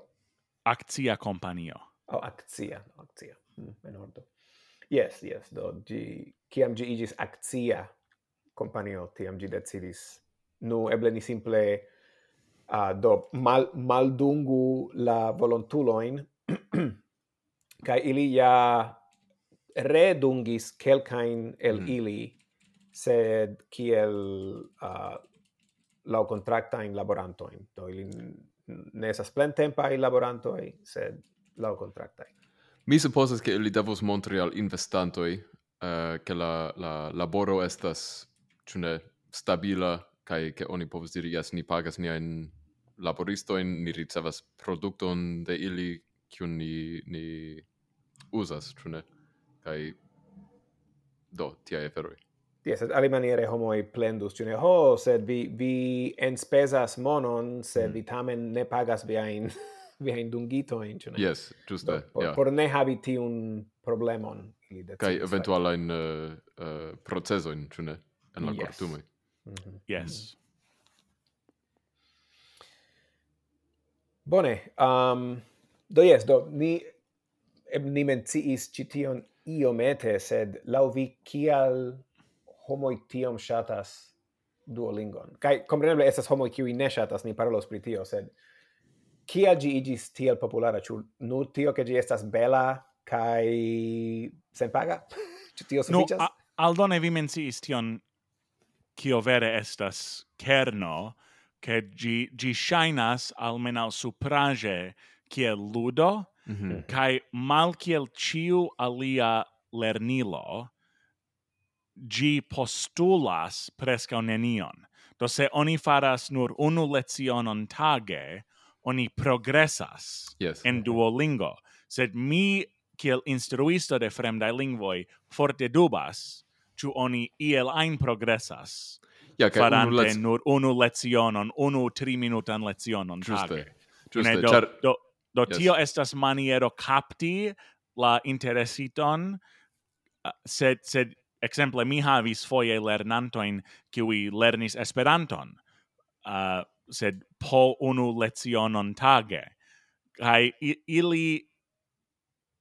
Accia companio. Oh, accia, accia. Mm, en ordo. Yes, yes. Do, gi, kiam gi igis accia kompanio tiam gi decidis. Nu eble ni simple uh, do mal maldungu la volontuloin *clears throat* kai ili ja redungis kelkain el mm. ili sed kiel uh, la contracta in laboranto in do ili ne estas plentempaj laborantoj sed laŭ contracta Mi supposas che ili devos montri al investantoi uh, eh, che la, la laboro estas ĉu ne stabila kai ke oni povas diri jas ni pagas laboristo in ni ricevas produkton de ili kiu ni ni uzas ĉu ne do tia eferoi Yes, alimaniere homoi plendus, cune, ho, sed vi, vi enspesas monon, sed mm. vi tamen ne pagas viain *laughs* via indungito in cune. Yes, giuste. Por, yeah. por ne havi tiun problemon. Kai eventuala in uh, eh, uh, eh, proceso in cune en la yes. Mm -hmm. Yes. Mm-hmm. Bone. Um, do yes, do ni ni menciis cition iomete, sed lau vi kial homoj tiom shatas Duolingon? Kai compreneble estas homo qui ne ŝatas, ni parolos pri tio, sed kial ĝi igis tiel populara? chu nur tio ke gi estas bela sen paga. *laughs* Ĉu tio sufiĉas? No, aldone vi menciis tion kio vere estas kerno, che gi, gi shainas almenau suprage kiel ludo, mm -hmm. kai mal kiel ciu alia lernilo, gi postulas prescau nenion. Do se oni faras nur unu lecionon tage, oni progressas yes. en Duolingo. Sed mi, kiel instruisto de fremdai lingvoi, forte dubas ciu oni iel ein progressas. Ja, farante unu lez... nur unu lezionon, unu tri minutan lezionon Giuste. tage. Juste. ne, do, char... do, do yes. tio estas maniero capti la interesiton, sed, sed exemple mi havis foje lernantoin kiui lernis Esperanton, uh, sed po unu lecionon tage. Kai ili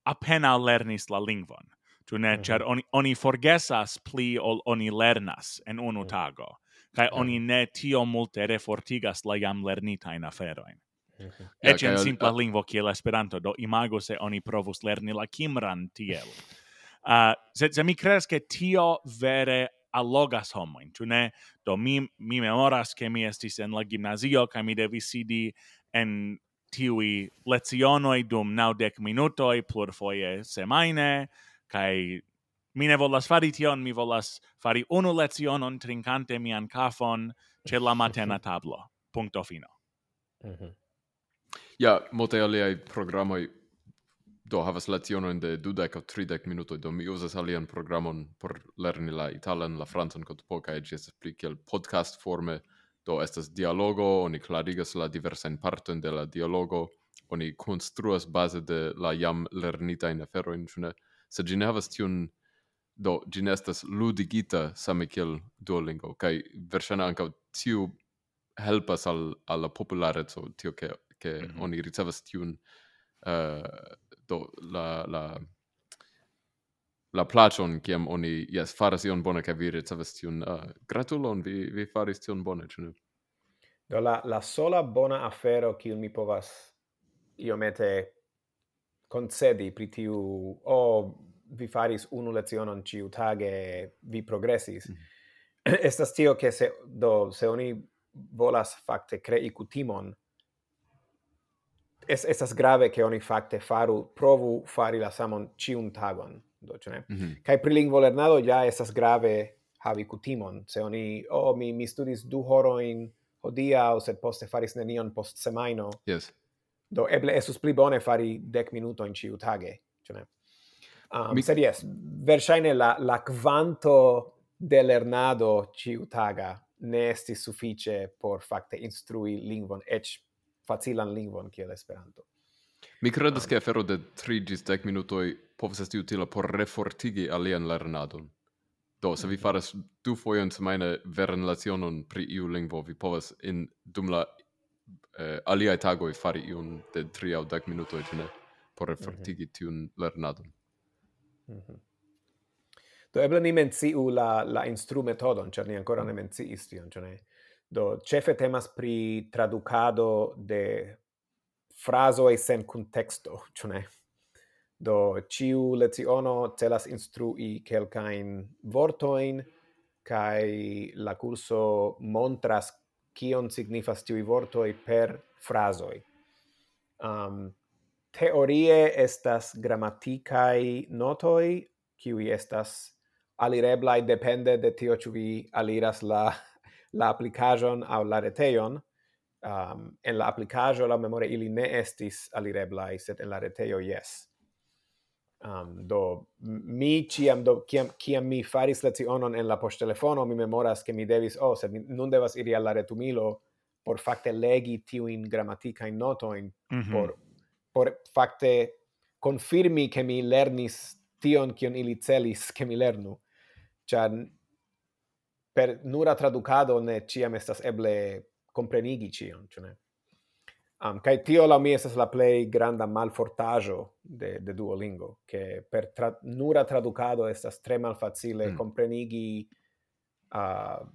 apena lernis la lingvon tu ne? Mm -hmm. oni oni forgesas pli ol oni lernas en unu mm tago. kai mm -hmm. oni ne tio multe refortigas la jam lernitajn aferojn. Mhm. Eĉ en simpla lingvo kiel Esperanto, do imago se oni provus lerni la kimran tiel. *laughs* Uh, se se mi credas che tio vere allogas homoin, tu ne? Do mi, mi memoras che mi estis en la gimnazio, ca mi devis sidi en tiui lezionoi dum naudec minutoi plurfoie semaine, kai mi ne volas fari tion, mi volas fari unu lezionon trincante mian cafon ce la matena *laughs* tablo. Punto fino. Mm -hmm. Ja, molte aliai programoi do havas lecionoin de dudek au tridek minutoi, do mi usas alian programon por lerni la italan, la francan, cot poca, e ges pli kiel podcast forme, do estas dialogo, oni clarigas la diversain parten de la dialogo, oni construas base de la jam lernitain aferoin, cune, se gi ne havas tiun do gi ne estas ludigita same kiel Duolingo kaj verŝajne ankaŭ tiu helpas al al la populareco tio ke ke mm -hmm. oni ricevas tiun uh, do la la la placion kiam oni yes faras ion bone kaj vi ricevas tiun uh, gratulon vi vi faris tion bone ĉu ne do la la sola bona afero kiu mi povas iomete concedi pri tiu o oh, vi faris unu lecionon ciu tage vi progressis mm -hmm. *clears throat* estas tio che se do se oni volas fakte crei kutimon es estas grave che oni fakte faru provu fari la samon ciun tagon do ĉu ne? Mm -hmm. kaj pri lingvolernado ja estas grave havi kutimon se oni o oh, mi mi studis du horoin hodiaŭ sed poste faris nenion post semajno. Yes. Do eble esus pli bone fari dec minuto in ciu tage, ce ne? Um, Mi... Sed yes, versaine la, la quanto de lernado ciu taga ne estis suffice por facte instrui lingvon, ec facilan lingvon kiel Esperanto. Mi credas um, che afero de 3 gis 10 minutoi povas esti utila por refortigi alian lernadon. Do, se vi mhm. faras du foion semaine veren lecionon pri iu lingvo, vi povas in dum la eh, aliai tagoi fari iun de 3 au 10 minutoi, et ne, por mhm. refortigi mm -hmm. tiun lernadon. Mm -hmm. Do eble ni menciu la, la instrumetodon, cer ni ancora ne menciis tion, cio ne? Do, cefe temas pri traducado de fraso e sen contexto, cio ne? Do, ciu leziono celas instrui quelcain vortoin, cae la curso montras kion signifas tiui vortoi per frasoi. Um, teorie estas grammaticae notoi, kiui estas alireblai depende de tio ĉu vi aliras la la applicajon au la reteion. Um, en la applicajo, la memore ili ne estis alireblai, sed en la reteio, yes. Um, do mi ciam do kiam kiam mi faris lecionon en la poŝtelefono mi memoras ke mi devis oh sed mi nun devas iri al la retumilo por fakte legi tiuin grammatica in mm -hmm. por por fakte confirmi che mi lernis tion kion ili celis che mi lernu char per nura traducado ne ciam estas eble comprenigi cion, ĉu ne? Um, kai tio la mi estas la plej granda malfortajo de, de Duolingo, che per tra, nura traducado estas tre malfacile mm. comprenigi uh,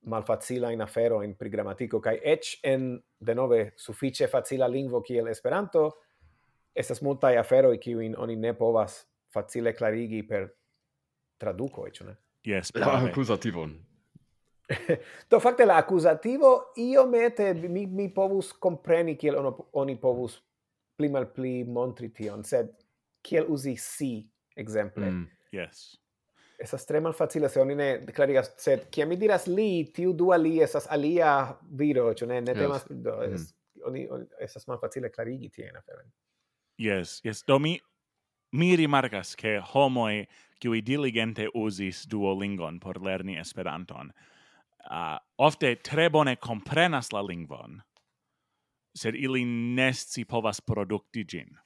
malfacila in afero in pri gramatiko kai ec en de nove sufice facila lingvo kiel Esperanto estas multaj aferoj kiujn oni ne povas facile klarigi per traduko, ĉu ne? Yes, la accusativon. Do facte la io mete mi mi povus compreni kiel ono, oni povus pli malpli montri tion, sed kiel uzi si exemple. Mm, yes. Esa strema malfacile se oni ne clarigas sed kiam mi diras li, tiu dua li esas alia viro, ĉu ne ne temas do mm. es, oni, oni esas mal facile clarigi tien aferen. Yes, yes. Do mi mi rimarkas ke homoi kiuj diligente uzis Duolingon por lerni Esperanton uh, ofte tre bone comprenas la lingvon, sed ili nesci povas produkti gin.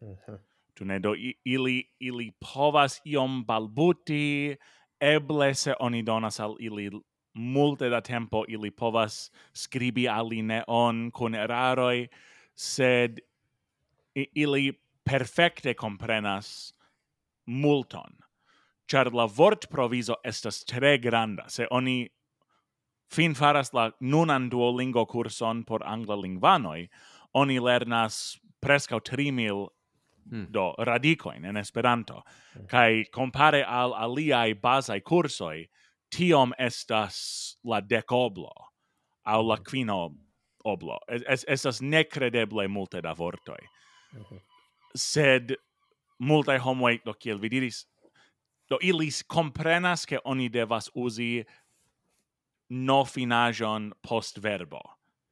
Mhm. Uh -huh. Tune do ili, ili povas iom balbuti, eble se oni donas al ili multe da tempo, ili povas scribi alineon con eraroi, sed ili perfecte comprenas multon. Char la vort proviso estas tre granda, se oni fin faras la nunan Duolingo kurson por angla lingvanoj, oni lernas preskaŭ 3000 hmm. do radicoin en Esperanto. Hmm. Kai compare al aliai basai cursoi, tiom estas la decoblo au la hmm. quino oblo. Es, es, estas necredeble multe da vortoi. Sed multe homoi, do kiel vi diris, do ilis comprenas ke oni devas uzi no finajon post verbo.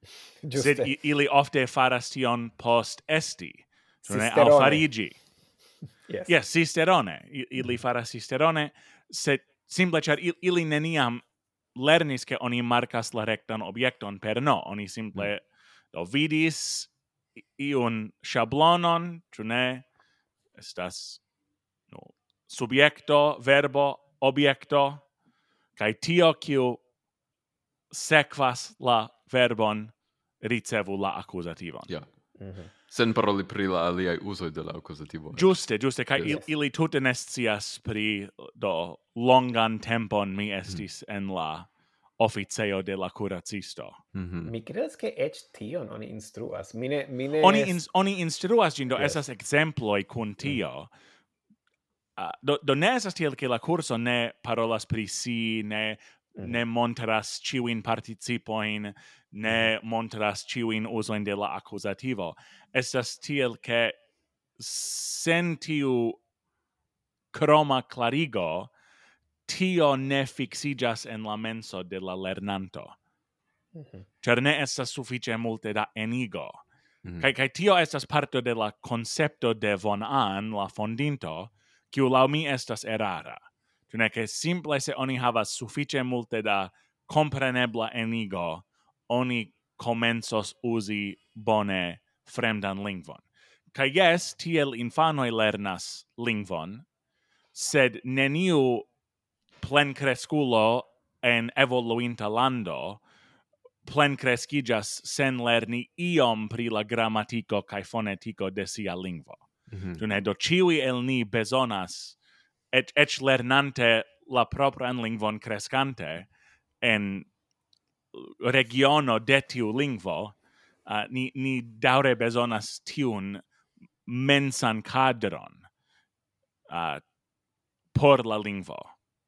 *laughs* Sed ili ofte faras tion post esti. Cisterone. Al farigi. *laughs* Yes. yes, cisterone. Ili faras sisterone, sed simple char ili neniam lernis che oni marcas la rectan objekton per no. Oni simple mm. do vidis iun shablonon, ĉu ne? Estas no, subjekto, verbo, objekto, kaj tio kiu sequas la verbon ricevu la accusativon. Ja. Mm -hmm. Sen paroli pri la aliai usoi de la accusativo. Giuste, giuste, ca yes. il, ili tute nescias pri, do, longan tempon mi mhm. estis mm. en la officeo de la curacisto. Mm -hmm. Mi credes che ec tion oni instruas. Mine, mine oni, ins, oni instruas gindo, yes. esas exemploi cun mhm. tio. Mm. Uh, do, do ne esas tiel che la curso ne parolas pri si, ne ne eh. montras ciuin participoin, ne mm-hmm. montras ciuin usoin de la accusativo. Estas tiel che sen tiu croma clarigo, tio ne fixigas en la menso de la lernanto. Mm-hmm. Mm. Cer ne estas suffice multe da enigo. Mm-hmm. Mm. Kai kai tio estas parto de la concepto de von An, la fondinto, kiu laŭ mi estas erara. Tu ne che simple se oni havas suffice multe da comprenebla enigo, oni comensos usi bone fremdan lingvon. Ca yes, tiel infanoi lernas lingvon, sed neniu plen cresculo en evoluinta lando plen crescigas sen lerni iom pri la grammatico cae fonetico de sia lingvo. Mm -hmm. Dune, do ciui el ni besonas et et lernante la propran lingvon crescante en regiono de tiu lingvo uh, ni ni daure bezonas tiun mensan cadron uh, por la lingvo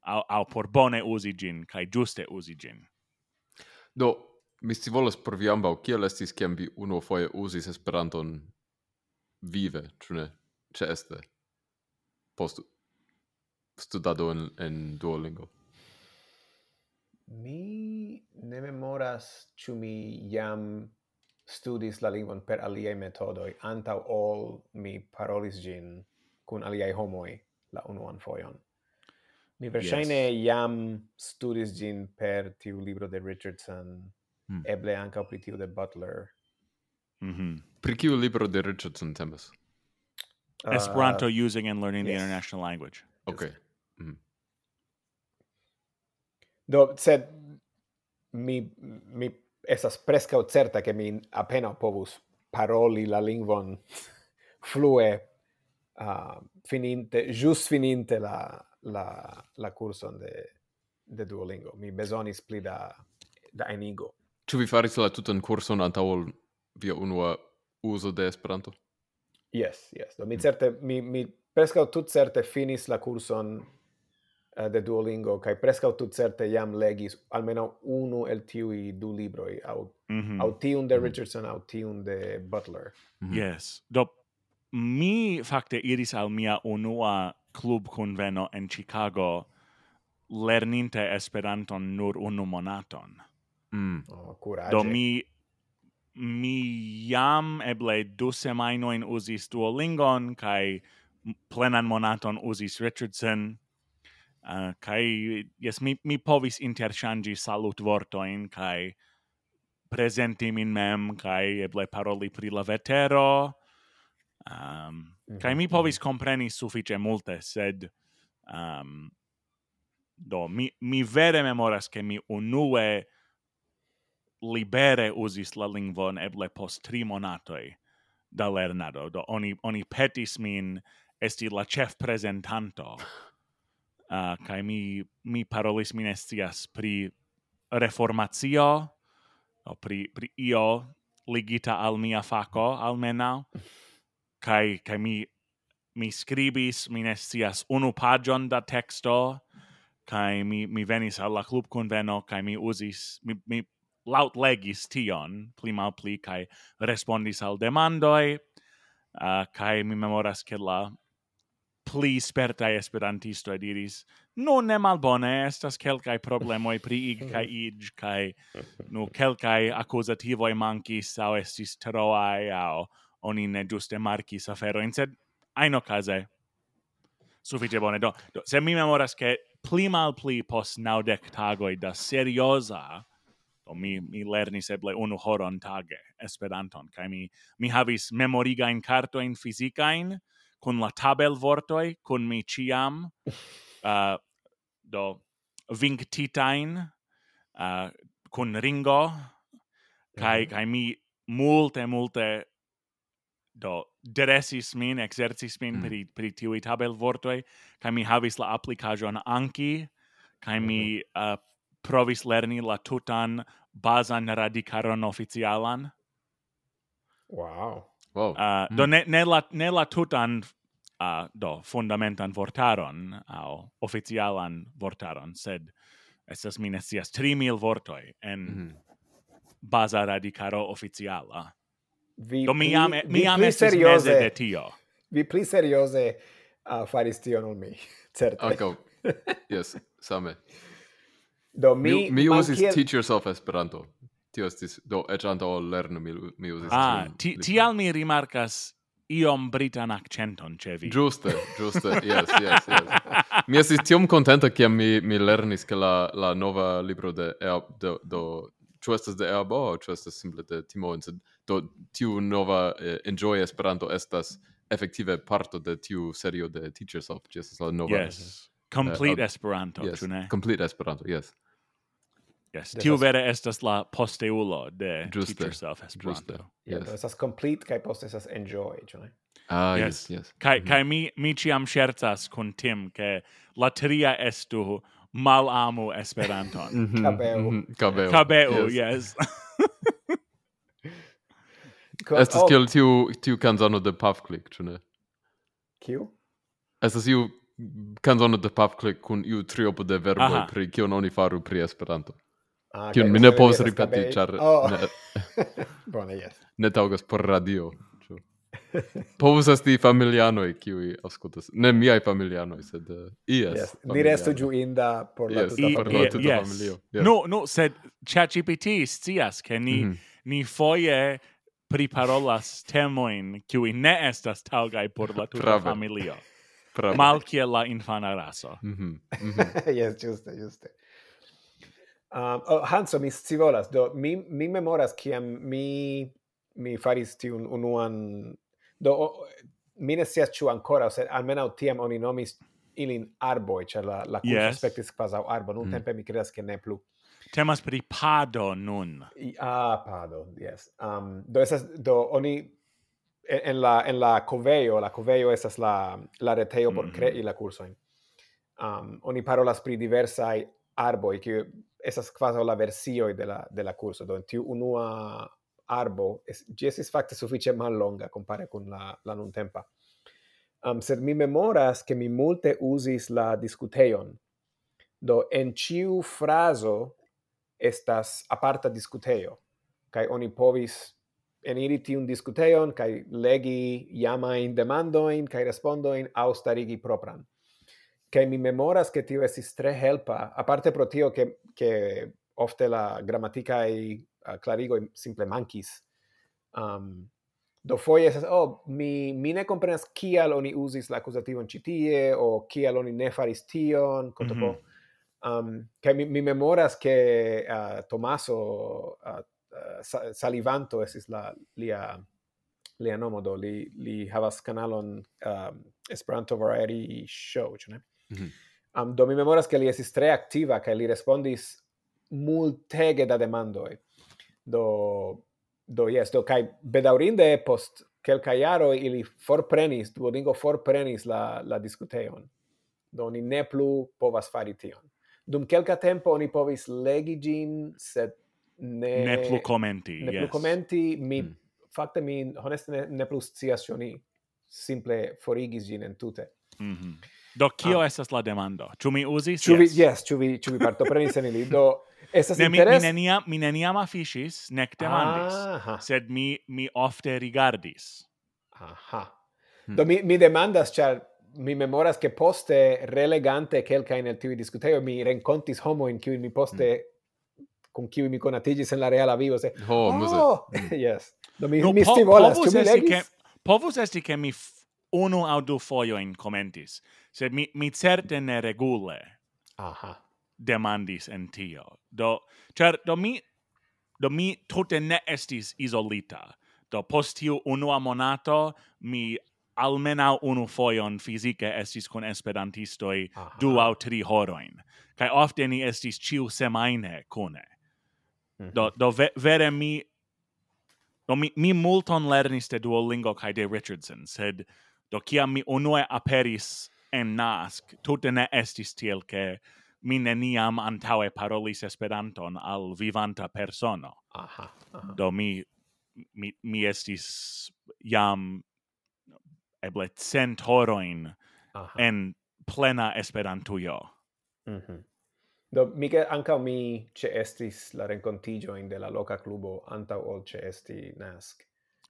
au, au por bone usi gin kai giuste usi gin. Do mi scivolas por vi ambau. Kiel estis kiam vi uno foie usis Esperanton vive, trune, ne? Post studado en, en Duolingo? Mi ne memoras ĉu mi jam studis la lingvon per aliaj metodoj antaŭ ol mi parolis ĝin kun aliaj homoj la unuan fojon. Mi verŝajne yes. jam studis ĝin per tiu libro de Richardson, hmm. eble ankaŭ pri tiu de Butler. Mm -hmm. Pri kiu libro de Richardson temas? Uh, Esperanto using and learning yes. the international language. Okay. Just Mm. Do, sed mi, mi esas prescau certa che mi appena povus paroli la lingvon *laughs* flue uh, fininte, jus fininte la, la, la curson de, de Duolingo. Mi besonis pli da, da enigo. Ču vi faris la tutan kurson antaŭ via unua uso de Esperanto? Yes, yes. Do mi certe mi mi presca tut certe finis la kurson Eh, de Duolingo kai presca tut certe jam legis almeno unu el tiui du libroi au mm -hmm. au tiun de mm-hmm. Richardson au tiun de Butler. Mm -hmm. Yes. Do mi fakte iris al mia unua club conveno en Chicago lerninte Esperanton nur unu monaton. Mm. Oh, courage. Do mi mi jam eble du semainoin usis Duolingon kai plenan monaton usis Richardson Uh, kai yes mi mi povis interchangi salut vortojn kai presenti min mem kai eble paroli pri la vetero. Um mm -hmm. kai mi povis mhm. compreni suffice multe sed um do mi mi vere memoras ke mi unue libere usis la lingvon eble post tri monatoi da lernado. Do oni oni petis min esti la chef prezentanto *laughs* uh, kai mi mi parolis minestias pri reformacio o pri pri io ligita al mia faco almenau kai kai mi mi scribis minestias unu pagion da texto kai mi mi venis al la club conveno kai mi usis mi mi laut legis tion pli mal pli kai respondis al demandoi uh, kai mi memoras ke la pli sperta esperantisto diris, no ne malbone, estas kelkai problemoi pri ig *laughs* kai ig, no kelkai quelcae accusativoi mancis, au estis troai au oni ne giuste marcis aferoin, sed aino case suffice bone. Do, do, se mi memoras che pli mal pli pos naudec tagoi da seriosa, do mi, mi lernis eble unu horon tage Esperanton, kai mi, mi havis memorigain cartoin fisicain, con la tabel vortoi, con mi ciam, *laughs* uh, do, vinctitain, uh, con Ringo, kai, mm kai mi multe, multe, do, dresis min, exercis min mm. per, per tiui tabel vortoi, kai mi havis la applicajon anki, kai mm -hmm. mi mhm. uh, provis lerni la tutan bazan radicaron oficialan. Wow. Wow. Uh, mm. Do ne, ne, la, ne la tutan uh, do fundamentan vortaron au oficialan vortaron, sed estas mi ne 3000 vortoi en mm -hmm. baza radicaro oficiala. Vi do mi ame, mi ame estis de tio. Vi pli seriose uh, ah, faris tio non mi, *laughs* certe. Ankaŭ, yes, same. Do mi... Mi, mi usis kiel... teach yourself Esperanto tio estis do et antaŭ lernu mi, mi usis Ah, ti, tial mi rimarkas iom britan accenton ce vi. Giuste, giuste, yes, yes, yes. mi estis tiom contenta che mi, mi lernis che la, la nova libro de Eab, do, do ĉu de Eab, ĉu estas simple de Timo, do tiu nova eh, Enjoy Esperanto estas effektive parto de tiu serio de Teachers of, ĝi la nova. Yes, Complete uh, Esperanto, yes, ne? Complete Esperanto, yes. Yes, devas... tiu vere estas la posteulo de Juste. Teach Yourself Esperanto. Juste. Yes. Yeah, estas complete kai post estas enjoy, ĉu ne? Ah, yes, yes. yes. Kai mm -hmm. kai mi mi ĉiam ŝercas kun Tim ke la tria estu malamu Esperanton. mm -hmm. Kabeu. Mm -hmm. Kabeu. Kabeu, yes. yes. *laughs* Estas oh. kiel tiu tiu kanzono de Pafklik, ĉu ne? Kiu? Estas iu kanzono de Pafklik kun iu triopo de verboj pri kion oni faru pri Esperanto. Ah, Tion mi ne povas ripeti, ĉar oh. ne, *laughs* Bone, yes. ne taŭgas por radio. Ĉu. povus esti familianoj kiuj aŭskultas. Ne miaj familianoj, sed uh, ies. Yes. Ni restu ĝuinda por la yes, tuta familio. Yes. familio. Yes. No, no, sed ChatGPT scias che ni mm. ni foje priparolas temoin qui ne estas taŭgaj por la tuta familio. Malkiel la infana raso. Mm -hmm. Mm -hmm. *laughs* yes, juste, juste. Um, oh, Hanso, mi scivolas, do mi, mi memoras kiam mi, mi faris tiun unuan, do oh, mi ne scias ciu ancora, sed almenau tiam oni nomis ilin arboi, cer la, la kurso yes. aspektis kvazaŭ arbo, nun mm. tempe mi credas che ne plu. Temas pri pado nun. I, ah, pado, yes. Um, do esas, do oni en, en la en la coveio, la coveio esas la la reteo por mm -hmm. crei la curso Um, oni parolas pri diversaj arboj, kiu esas quasi la versioi de la, de la curso, do tiu unua arbo, es, gi esis facte suffice mal longa compare con la, la nun tempa. Um, sed mi memoras che mi multe usis la discuteion. Do en ciu fraso estas aparta discuteio, kai oni povis eniri tiun discuteion, kai legi jamain demandoin, kai respondoin, au starigi propran che mi memoras che tio estis tre helpa, a parte pro tio che, che ofte la grammatica e uh, clarigo simple manquis. Um, do foie esas, oh, mi, mi ne comprenas kial oni usis la accusativon citie, o kial oni ne faris tion, contopo. Mm -hmm. um, che mi, mi memoras che eh, uh, tomaso uh, eh, uh, eh, Salivanto esis la, lia, lia nomo, do li, li havas canalon um, Esperanto Variety Show, ĉu ne? Mm -hmm. um, do mi memoras che li esis tre activa, che li respondis multege da demandoi. Do, do yes, do, kai bedaurinde post quelca iaro ili forprenis, Duolingo forprenis la, la discuteon. Do ni ne plu povas fari tion. Dum quelca tempo oni povis legi gin, sed ne... Ne plu commenti, Ne yes. plu commenti, mi... Mm. Fakte mi, honeste, ne, ne plu scias cioni simple forigis gin entute. Mm -hmm. Do kio ah. estas la demando? Ĉu mi uzis? Ĉu vi yes, yes ĉu vi ĉu vi partoprenis en ili? Do estas ne, interes... mi, mi neniam mi neniam afiŝis nek demandis, Aha. sed mi mi ofte rigardis. Aha. Hmm. Do mi mi demandas ĉar mi memoras che poste relegante quelca in el tivi discuteo mi rencontis homo in cui mi poste mm. con cui mi conatigis en la reala vivo se oh, oh! Mm. yes do mi no, mi sti volas tu mi legis che povus esti che mi unu au du foioin commentis, sed mi, mi certe ne regule Aha. demandis en tio. Do, cer, do mi, do mi tute ne estis isolita. Do post tiu unua monato, mi almenau unu foion fizike estis kun esperantistoi Aha. du au tri horoin. Kai ofte ni estis ciu semaine kune. Mm -hmm. Do, mhm. do ve, vere mi Do mi, mi multon lernis de Duolingo kai de Richardson, sed do kiam mi unue aperis en NASC, tute ne estis tiel ke mi neniam antaue parolis Esperanton al vivanta persono. Aha, aha. Do mi, mi, mi estis jam eble cent horojn en plena Esperantujo. Mm -hmm. Do, Mike, anca mi ce estis la rencontigioin de la loca clubo anta ol ce esti nasc.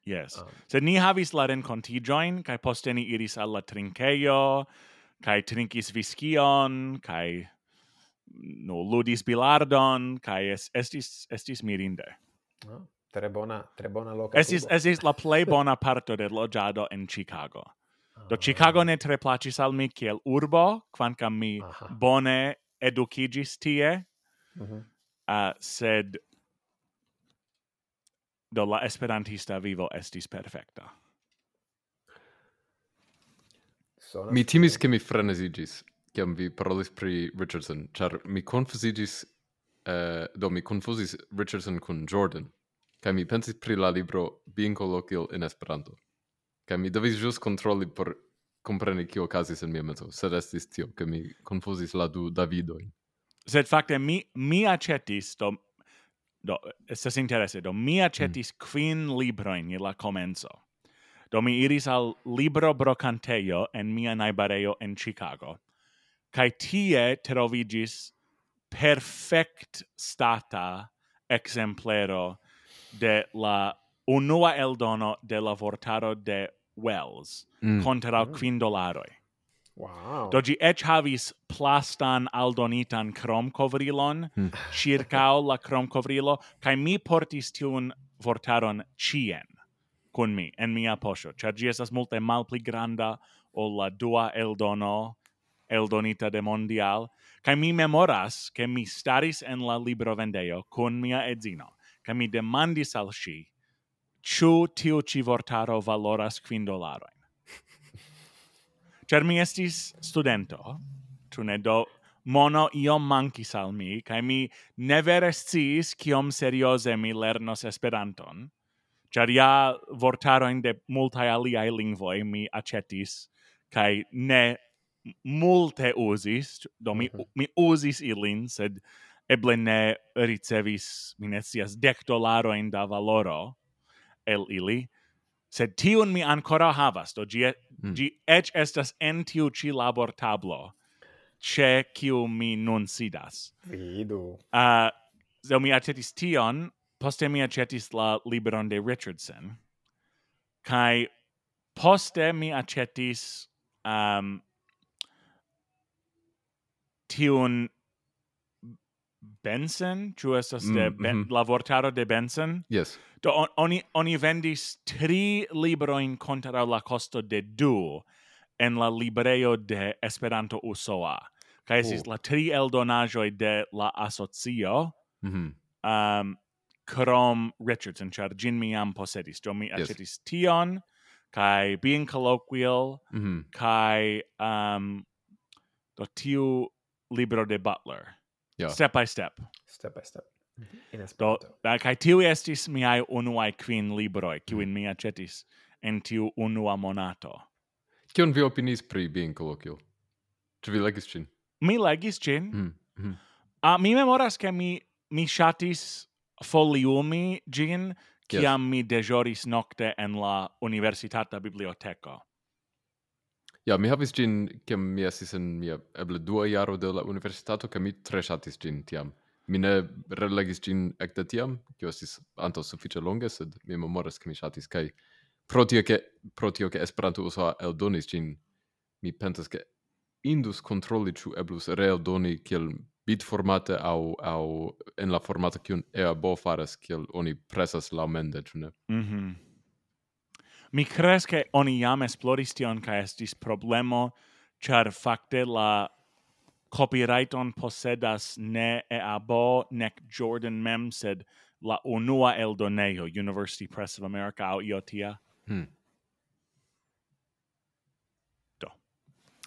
Yes. Um, Sed ni havis la rencontigioin, cae poste ni iris alla trinceio, cae trincis viskion, cae no ludis bilardon, kai es, estis, estis mirinde. no, tre bona, tre bona loca estis, clubo. Estis la play *laughs* bona parto de logiado en Chicago. Do ah. Chicago ne tre placis al mi kiel urbo, quancam mi Aha. bone edukigis tie, mm -hmm. uh, sed do la esperantista vivo estis perfecta. Sonas mi timis ke mi frenesigis, kiam vi parolis pri Richardson, char mi confusigis, uh, eh, do mi confusis Richardson kun Jordan, kaj mi pensis pri la libro Being Colloquial in Esperanto. Kaj mi devis jus kontroli por compreni kio okazis en mia mezzo, sed estis tio, che mi confusis la du Davidoin. Sed facte, mi, mi acetis, do, do, estes interesse, do, mi acetis mm. quin libroin je la comenzo. Do mi iris al libro brocanteio en mia naibareio en Chicago, cae tie trovigis perfect stata exemplero de la unua eldono de la vortaro de wells mm. contra mm. quin dolaroi. Wow. Do gi ec havis plastan aldonitan crom covrilon mm. Hm. circao la crom covrilo, kai mi portis tiun vortaron cien kun mi, en mia posho, char gi estas multe malpli granda ol la dua eldono eldonita de Mondial, kai mi memoras che mi staris en la libro vendeo kun mia edzino, kai mi demandis al si, ciu tiu ci vortaro valoras quin dolaroin. Cer *laughs* mi estis studento, tu ne? Do mono iom mancis al mi, cae mi ne vere sciis kiom seriose mi lernos Esperanton, cer ja vortaroin de multae aliae lingvoi mi aĉetis cae ne multe usis, do mi, mhm. mi usis ilin, sed eble ne ricevis, mi ne scias, dec dolaroin da valoro, el ili, sed tiun mi ancora havas, do gi, mm. gi ec estas en tiu ci labor tablo, ce kiu mi nun sidas. Vidu. Ah, uh, so mi acetis tion, poste mi acetis la libron de Richardson, kai poste mi acetis um, tiun Benson, ĉu estas de mm, ben, mm -hmm. la vortaro de Benson? Yes. Do on, oni oni vendis tri librojn kontraŭ la kosto de du en la librejo de Esperanto Usoa. Kaj estis oh. la tri eldonaĵoj de la asocio. Mm um, krom Richardson, ĉar ĝin mi jam posedis. Do mi aĉetis yes. tion kaj being colloquial mm -hmm. kaj um, do tiu libro de Butler yeah. step by step step by step mhm. in Esperanto. Do, da, kai tiu estis miai unuae quin libroi, kiuin mm. mi acetis en tiu unua monato. Kion vi opinis pri being colloquial? Ĉu vi legis ĝin? Mi legis ĝin. Mm. Mm. Uh, mi memoras ke mi mi ŝatis foliumi gin kiam mi dejoris nokte en la universitata biblioteko. Ja, mi havis gin, kiam mi estis en mia eble dua jaro de la universitato, ke mi tre ŝatis gin tiam. Mi ne relegis gin ekde tiam, kio estis antaŭ sufiĉe longe, sed mi memoras ke mi ŝatis kaj pro tio ke pro tio ke Esperanto uso eldonis gin, mi pensas ke indus kontroli ĉu eblus reeldoni kiel bitformate aŭ aŭ en la formato kiun EABO faras kiel oni presas laŭmende, ĉu ne? Mhm. Mm Mi crees che oni jam esploris tion ca estis problemo char facte la copyrighton posedas ne EABO nec Jordan mem sed la unua eldonejo University Press of America au io tia. Hmm. Do.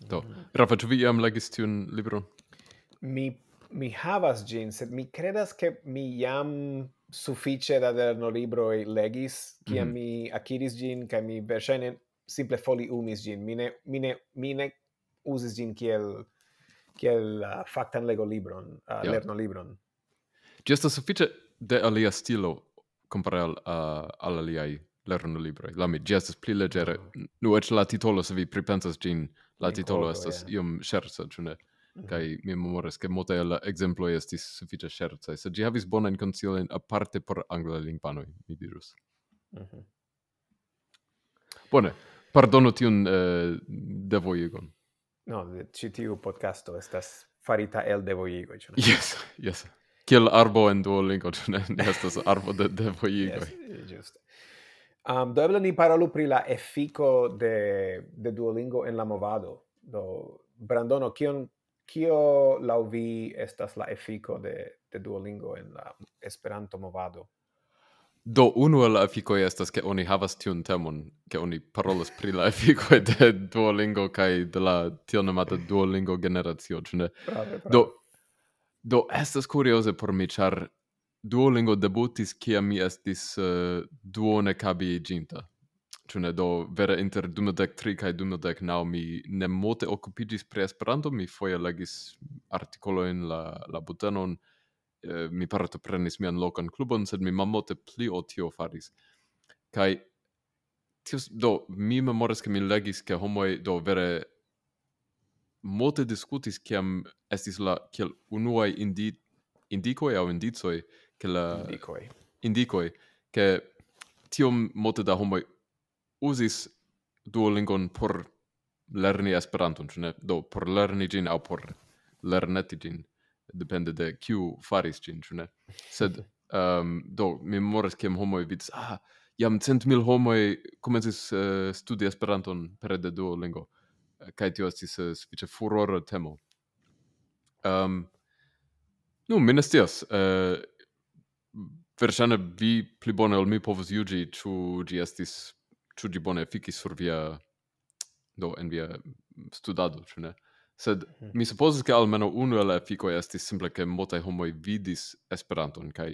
Do. Rafa, ĉu vi jam legis tiun libron? Mi mi havas gin sed mi credas ke mi jam suffice da derno libroi legis, ciam mm -hmm. mi acquiris gin, ca mi versaine simple foli umis gin. Mi ne, mi ne, mi ne usis gin kiel, kiel uh, factan lego libron, uh, yeah. lerno libron. Giusto suffice de alia stilo comparal al, uh, al aliai lerno libroi. La mi gestas pli leggere. Mm. Oh. Nu ec la titolo, se vi pripensas gin, la In titolo estas yeah. iom scherza, cune? kai mhm. mi memoras ke multaj el ekzemploj estis sufiĉe ŝercaj, sed ĝi havis bonajn konsilojn aparte por anglalingvanoj mi dirus. Mhm. Bone, pardonu tiun eh, uh, devojigon. No, ĉi tiu podcasto estas farita el devojigo ĉu ne? Yes, yes. Kiel arbo en Duolingo, ĉu ne? Estas arbo de devojigoj. yes, giusto. Um, do eble ni parolu pri la efiko de, de Duolingo en la movado. Do, Brandono, kion Kio lau vi estas la efiko de, de Duolingo en la Esperanto movado? Do, unu el la efikoj estas ke oni havas tiun temon, ke oni parolas pri la *laughs* efikoj de Duolingo kaj de la tiel nomata Duolingo generacio, ĉu ne? Brave, brave. Do, do estas kurioze por mi, ĉar Duolingo debutis kiam mi estis uh, duone kabiiĝinta ĉu ne? Do vere inter dudek tri kaj dudek naŭ mi ne multe okupiĝis pri Esperanto. Mi foje legis artikolojn la la butenon. Eh, mi partoprenis mian lokan klubon sed mi malmulte pli ol tio faris. Kaj tio do mi memoras ke mi legis ke homoj do vere multe diskutis kiam estis la kiel unuaj indi indikoj aŭ indicoj ke la indikoj. indikoj ke tiom multe da homoj usis Duolingon por lerni Esperanton, ĉu ne? Do por lerni ĝin aŭ por lerneti ĝin, depende de kiu faris ĝin, ĉu ne? Sed um, *laughs* do mi memoras kiam homoj vidis, ah, jam cent mil homoj komencis uh, studi Esperanton pere de Duolingo eh, kaj tio estis uh, sufiĉe furora temo. Um, nu, mi ne scias. Uh, Verŝajne vi pli bone ol mi povus juĝi, ĉu ĝi estis ĉu ĝi bone efikis sur via do en via studado ĉu ne sed mm. mi supozas ke almenaŭ unu el la efikoj estis simple ke multaj homoj vidis Esperanton kaj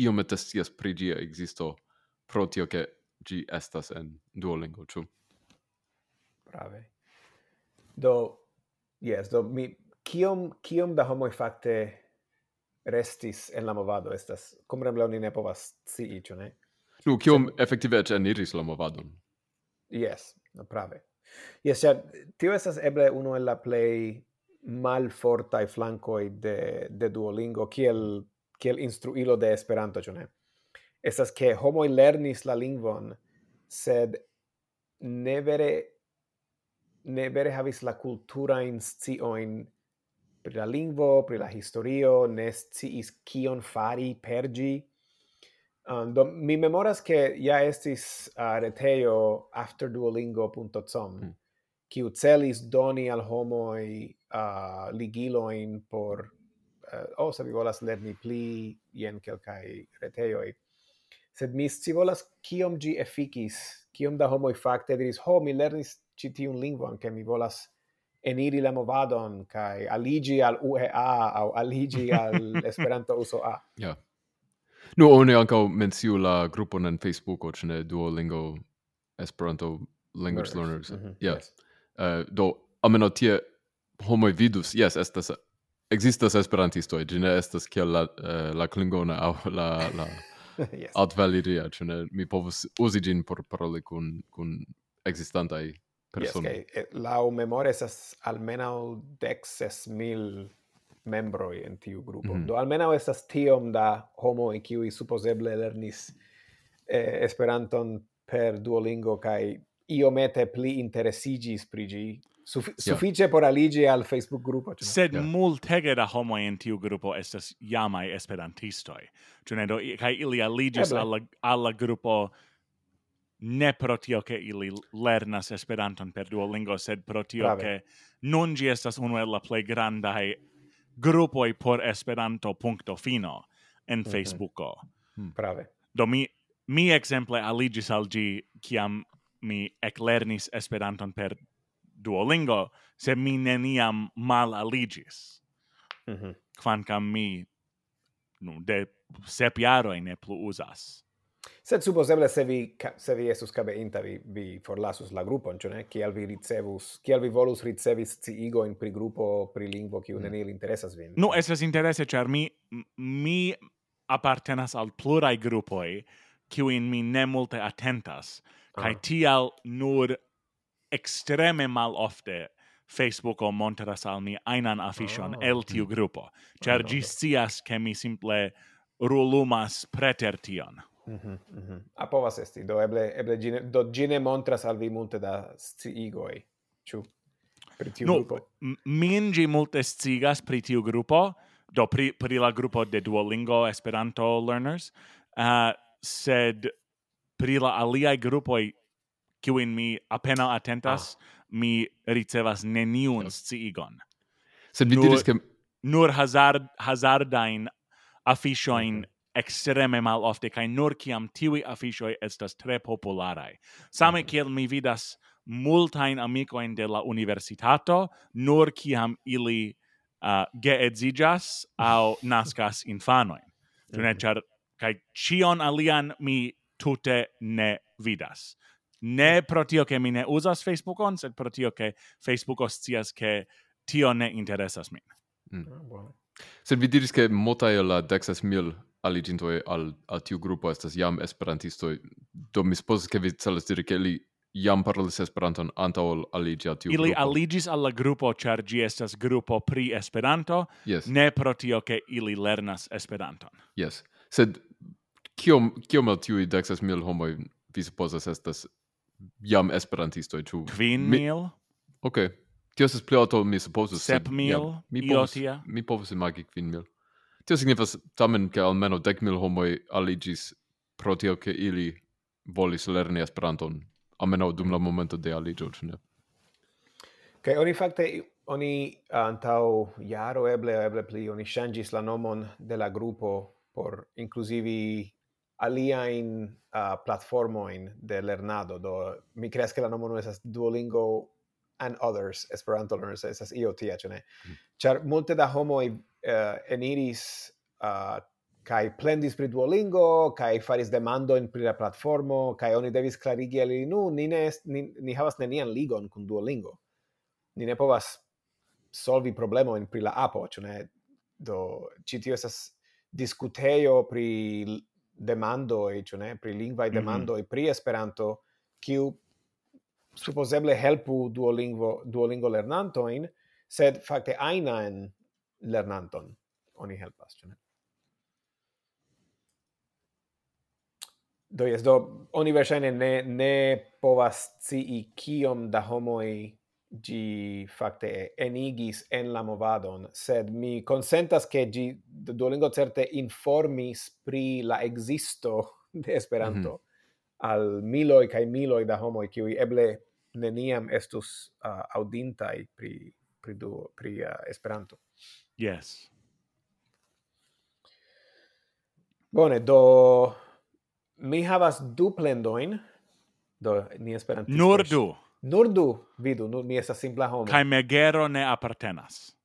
iomete scias pri ĝia ekzisto pro tio ke ĝi estas en Duolingo ĉu Brave. Do, yes, do mi, kiom, kiom da homoj fakte restis en la movado estas, kompreneble oni ne povas scii, ĉu ne? Nu, kiom Se... efektive ec eniris la movadon. Yes, prave. Yes, ja, tio estas eble uno el la plei malfortai flancoi de, de Duolingo, kiel, kiel instruilo de Esperanto, ĉu ne? Estas ke homoj lernis la lingvon, sed ne vere ne vere havis la cultura in scioin pri la lingvo, pri la historio, ne sciis kion fari pergi. Um, do, mi memoras che ja estis uh, reteo afterduolingo.com mm. kiu celis doni al homoi uh, ligiloin por uh, oh, se vi volas lerni pli jen kelkaj reteoi. sed mi scivolas kiom gi efikis, kiom da homo fakte diris, ho, mi lernis ĉi tiun lingvon, ke mi volas eniri la movadon kaj aligi al UEA au aligi al *laughs* Esperanto USOA. Ja. Yeah. Nu oni ankaŭ menciu la grupon en Facebooko, ĉu Duolingo Esperanto Language Learners. Mm -hmm. yes. yes. Uh, do ameno tie homo vidus, yes, estas existas esperantistoj, ĝi estas kiel la, uh, la klingona au *laughs* la la *laughs* yes. altvaliria, cioè ne mi povus usi gin por paroli kun kun existantai persone. Yes, okay. Eh, memore memoria esas almeno dexes mil membroi en tiu grupo. Mm. Do almenau estas tiom da homo in kiui supposeble lernis eh, Esperanton per Duolingo kai iomete pli interesigis pri gi Suf suffice por aligi al Facebook grupo. Cioè. Sed yeah. multege da homo in tiu grupo estas jamai esperantistoi. Cune do, kai ili aligis alla, alla grupo ne pro tio che ili lernas Esperanton per Duolingo, sed pro tio che non gi estas unu el la plei grandai grupoj por Esperanto punto fino en mhm. Facebooko. Mm -hmm. Prave. Do mi mi ekzemple aligis al gi kiam mi eklernis Esperanton per Duolingo, se mi neniam mal aligis. Mm -hmm. Quancam mi nu, de sep jaroj ne plu uzas Sed supposeble se vi se vi estus cabeinta vi vi forlasus la grupon, ĉu ne? Kial vi ricevus, kial vi volus ricevi sciigo in pri grupo pri lingvo kiu mm. neniel interesas vin? Nu, estas interese ĉar mi mi appartenas al pluraj grupoj kiujn mi ne multe atentas ah. kaj tial nur extreme malofte o montras al mi ainan afishon oh. Ah. el tiu grupo, mm. ĉar oh, *laughs* scias, ke mi simple rulumas preter tion. Mhm, mm mhm. Mm A povas esti, do eble eble gine, do gine montras al vi multe da sciigoj. Ciu. pri tiu no, grupo? Min gi multe sciigas pri tiu grupo, do pri pri la grupo de Duolingo Esperanto learners. Uh, sed pri la aliaj grupoj kiujn mi apena atentas, ah. mi ricevas neniun sciigon. Sed vi diris ke nur hazard hazardain afishoin mm -hmm extreme mal ofte kai nur kiam tiwi afishoi estas tre popularai. Same mhm. kiel mi vidas multain amicoin de la universitato, nur kiam ili uh, geedzigas au *laughs* nascas infanoin. Mm -hmm. char, kai chion alian mi tute ne vidas. Ne mm. pro tio che mi ne usas Facebookon, sed pro tio che facebook ostias che tio ne interesas min. Mm. Oh, wow. Sed vi diris che multai la dexas mil aligintoi al, al tiu grupo estas jam esperantisto do mi supposas che vi celas diri che li jam parolis Esperanton antaŭ ol aligi al tiu Ili grupo. aligis al la grupo, ĉar ĝi estas grupo pri Esperanto, yes. ne pro tio, ke ili lernas Esperanton. Yes. Sed kiom, kiom el tiuj deksas mil homoj vi supozas estas jam Esperantistoj, ĉu? Kvin mi... mil? Ok. Tio estas pli alto, mi supozas. Sep mil? Ja, mi povus, mi povus imagi kvin mil. Tio signifas tamen, ke almeno dek mil homoi aligis pro tio ke ili volis lerni Esperanton, almeno dum la momento de aligio, ne? Kaj oni fakte oni antau jaro eble eble pli oni shangis la nomon de la grupo por inclusivi alia in uh, platformo in de lernado do mi creas che la nomo non esas Duolingo and others Esperanto learners esas io tia cene mm. char multe da homo Eh, uh, eniris uh, eh, kai plendis pri Duolingo, kai faris demando in pri la platformo, kai oni devis clarigi al ili, nu, ni, ne est, ni, ni havas nenian ligon kun Duolingo. Ni ne povas solvi problemo in pri la apo, ĉu ne? Do, ĉi tio estas diskutejo pri demandoj, ĉu ne? Pri lingvaj mhm. demandoj mm -hmm. pri Esperanto, kiu supozeble helpu Duolingo, Duolingo lernantojn, sed fakte ajna en lernanton oni helpas, ĉu ne? Do jes, do oni verŝajne ne, ne povas scii kiom da homoj gi fakte enigis en la movadon, sed mi konsentas ke gi Duolingo certe informis pri la existo de Esperanto mm -hmm. al miloj kaj miloj da homoj kiuj eble neniam estus uh, aŭdintaj pri pri du pri uh, Esperanto. Yes. Bone, do mi havas du plendoin. Do ni esperantisto. Nur du. Nur du, vidu, nur mi estas simpla homo. Kai megero ne apartenas.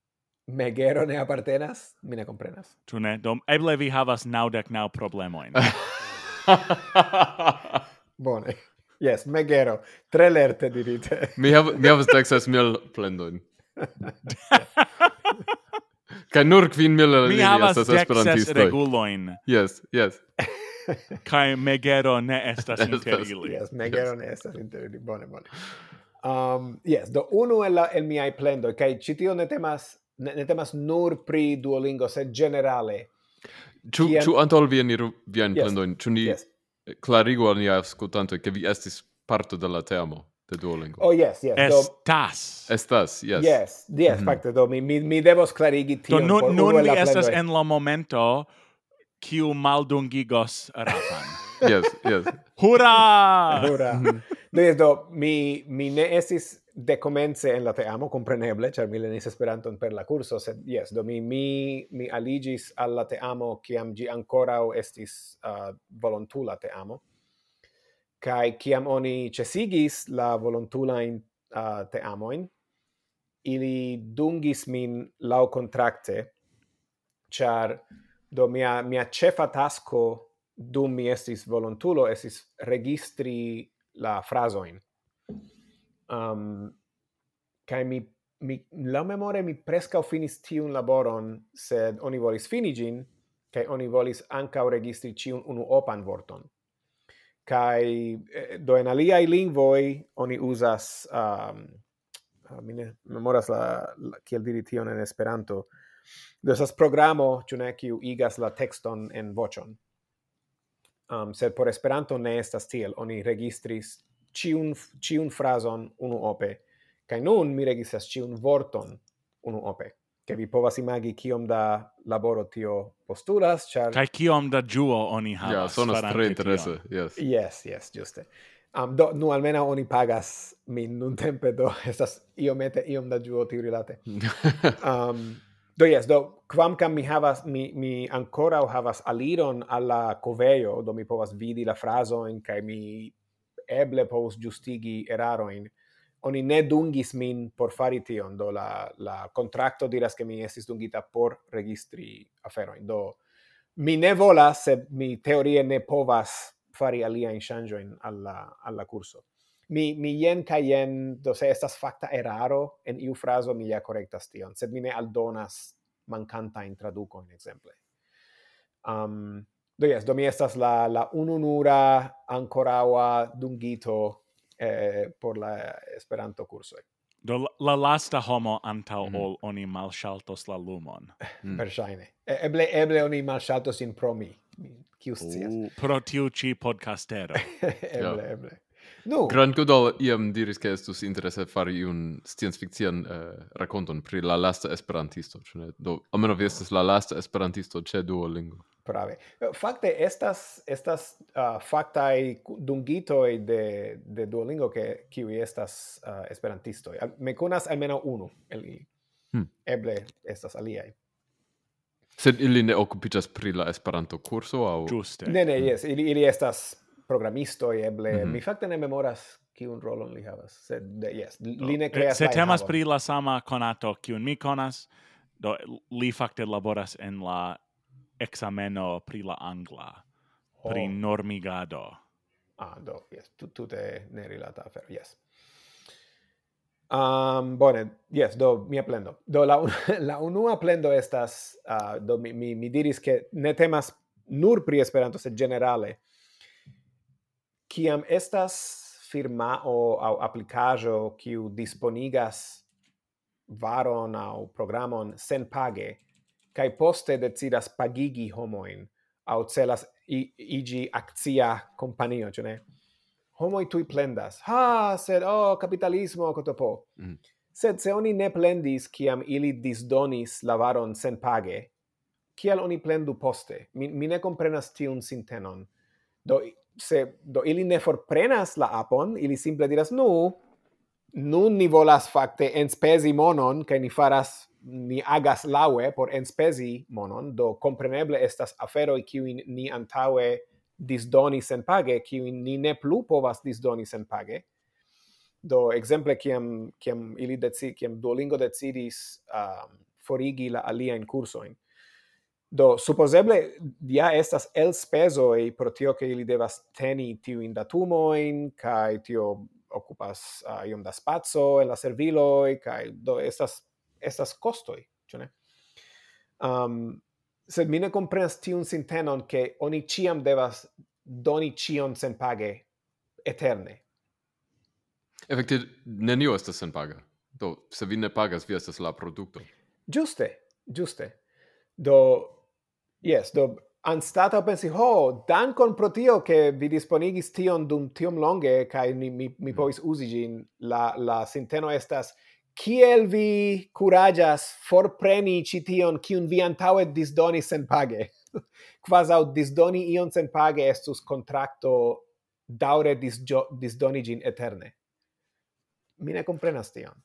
Megero ne apartenas, mi ne comprenas. Tu ne, do eble vi havas naŭdek nau problemoin. *laughs* Bone. Yes, megero. Tre lerte dirite. mi hav mi havas texas mil plendoin. *laughs* Kaj nur kvin mil el Mi havas dexes reguloin. Yes, yes. *laughs* Kai megero ne *laughs* estas inter ili. Yes, megero yes. ne estas inter ili. Bone, bone. Um, yes, do unu el, la, el miai plendoi, kaj citio ne temas, ne, ne temas nur pri Duolingo, sed generale. Ĉu Cian... ĉu antol vi eniru viajn yes. plendoin, ĉu ni yes. klarigu al niaj aŭskultantoj, ke vi estis parto de la teamo? the Duolingo. Oh yes, yes. Estas. Do... Estas, yes. Yes, yes, mm -hmm. facte do mi mi mi devos clarigi tion. Do nun, nun mi estas en la momento kiu maldungigos rapan. *laughs* yes, yes. Hurra! Hurra. Mhm. Do yes, do mi mi ne estis de comence en la teamo compreneble, char mi lernis Esperanton per la curso sed yes, do mi mi mi aligis al la teamo kiam ĝi ankoraŭ estis uh, volontula teamo. Kai kiam oni cesigis la volontula in uh, te amoin, ili dungis min lau contracte, char do mia, mia cefa tasco dum mi estis volontulo estis registri la frasoin. Um, kai mi, mi, la memore mi presca finis tiun laboron, sed oni volis finigin, kai oni volis ancau registri ciun unu opan vorton kai eh, do en aliai lingvoi oni usas um, ah, mi ne memoras la, la kiel diri tion en Esperanto. Do esas programo ĉu ne kiu igas la tekston en voĉon. Um, sed por Esperanto ne estas tiel. Oni registris ĉiun ĉiun frazon unuope. Kaj nun mi registras ĉiun vorton unuope che vi povas imagi kiom da laboro tio postulas, char... Kai kiom da giuo oni havas. Ja, yeah, sonas tre interesse, yes. Yes, yes, giuste. Um, do, nu almena oni pagas min nun tempe, do *laughs* estas iomete iom da giuo tiu rilate. um, *laughs* do, yes, do, quamcam mi havas, mi, mi ancora havas aliron alla coveio, do mi povas vidi la frasoin, kai mi eble povus giustigi eraroin, oni ne dungis min por fari tion, do la, la contracto diras che mi estis dungita por registri aferoin, do mi ne volas, se mi teorie ne povas fari alia in shangioin alla, alla curso. Mi, mi jen ca jen, do se estas facta eraro, en iu fraso mi ja correctas tion, sed mi ne aldonas mancanta in traduco, in exemple. Um, do yes, do mi estas la, la ununura ancoraua dungito eh, por la Esperanto curso Do la lasta homo antau mm -hmm. ol oni malshaltos la lumon. *laughs* Mm. per shine eble eble oni malŝaltos in promi. Kiu scias? Uh, pro tiu ĉi podcastero. *laughs* eble yeah. eble. Nu. Grand Godol iam diris che estus interesse fari un science-fiction uh, eh, raconton pri la lasta esperantisto, cioè, do, almeno vi estes la lasta esperantisto ĉe Duolingo. Prave. Eh, fakte estas estas uh, faktaj dungitoj de de Duolingo ke kiu estas uh, esperantistoj. Me konas almenaŭ unu el ili. Hmm. Eble estas aliaj. Sed ili ne okupiĝas pri la Esperanto kurso aŭ Juste. Ne, ne, jes, ili ili estas programisto eble. Mm -hmm. Mi fakte ne memoras kiun rolon li havas, sed yes, li ne creas Se temas pri la sama konato kiun mi konas, do li fakte laboras en la exameno pri la angla, oh. pri normigado. Ah, do, yes, tu, tute ne rilata afer, yes. Um, bone, yes, do, mia plendo. Do, la, *laughs* la unua plendo estas, uh, do, mi, mi, mi diris che ne temas nur pri Esperanto, sed generale, kiam estas firmao au aplicajo kiu disponigas varon au programon sen page, kai poste decidas pagigi homoin au celas igi accia companio, ĉu ne? Homoi tui plendas. Ha, sed, oh, capitalismo, kotopo Mm. Sed se oni ne plendis kiam ili disdonis lavaron sen page, kial oni plendu poste? Mi, mi ne comprenas tiun sintenon. Do, se, do ili ne forprenas la apon, ili simple diras, nu, nun ni volas fakte enspezi monon, che ni faras ni agas laue por enspezi monon, do compreneble estas aferoi kiuin ni antaue disdoni sen page, kiuin ni ne plu povas disdoni sen page. Do, exemple, kiam, kiam, ili deci, kiam Duolingo decidis um, forigi la aliaen cursoin, Do, supposeble, ja estas el spesoi pro tio che ili devas teni tiu in datumoin, kai tio occupas uh, iom da spazio en la serviloi, kai do estas estas costoi, ĉu ne? Um, sed mi ne comprenas tiun sintenon che oni ciam devas doni cion sen page eterne. Effekte, nenio estas sen paga. Do, se vi ne pagas, vi estas la produkto. Giuste, giuste. Do, yes, do, anstata pensi, ho, dankon pro tio che vi disponigis tion dum tiom longe, kai mi, mi, mi povis usi gin, la, la sinteno estas kiel vi curagias forpreni cition kiun vi antaŭe disdoni sen page? Quasau *laughs* disdoni ion sen page estus contracto daure disjo, disdoni gin eterne. Mi ne comprenas tion.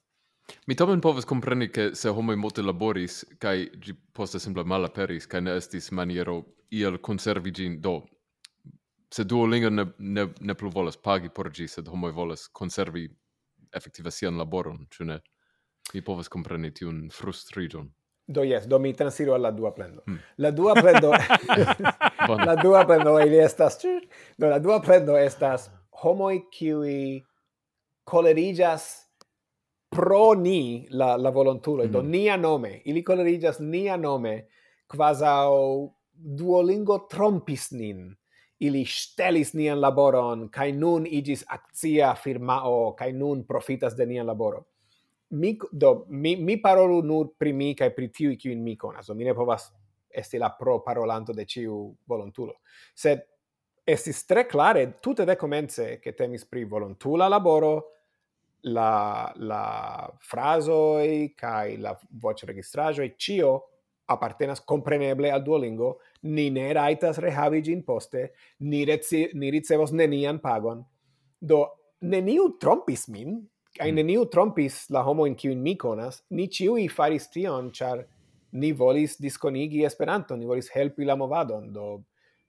Mi tamen povas compreni ke se homoi multe laboris, kaj gi posta simple malaperis, kaj ne estis maniero iel konservi gin do. Se Duolingo ne, ne, ne plu volas pagi por gi, sed homoi volas conservi efektive sian laboron, ĉu ne? vi povas compreni tiun frustrigion. Do yes, do mi transiro alla dua plendo. Mm. La dua plendo hmm. La dua plendo *laughs* *laughs* ili estas Do la dua plendo estas homoi qui colerigas pro ni la la volontulo mm. do hmm. nia nome ili colerigas nia nome quasau duolingo trompis nin ili stelis nian laboron kai nun igis actia firmao kai nun profitas de nian laboro mi, do, mi, mi parolu nur pri mi kaj pri tiuj, kiujn mi konas, do mi ne povas esti la pro parolanto de ciu volontulo. Sed estis tre clare, tutte de comence, che temis pri volontula laboro, la, la fraso e kai la voce registrajoi, cio appartenas compreneble al Duolingo, ni ne raitas rehavi gin poste, ni, reci, ni ricevos nenian pagon. Do, neniu trompis min, Kaj mm. neniu trompis la homo in kiu mi konas, ni ĉiuj faris tion, char ni volis diskonigi esperanto ni volis helpi la movadon, do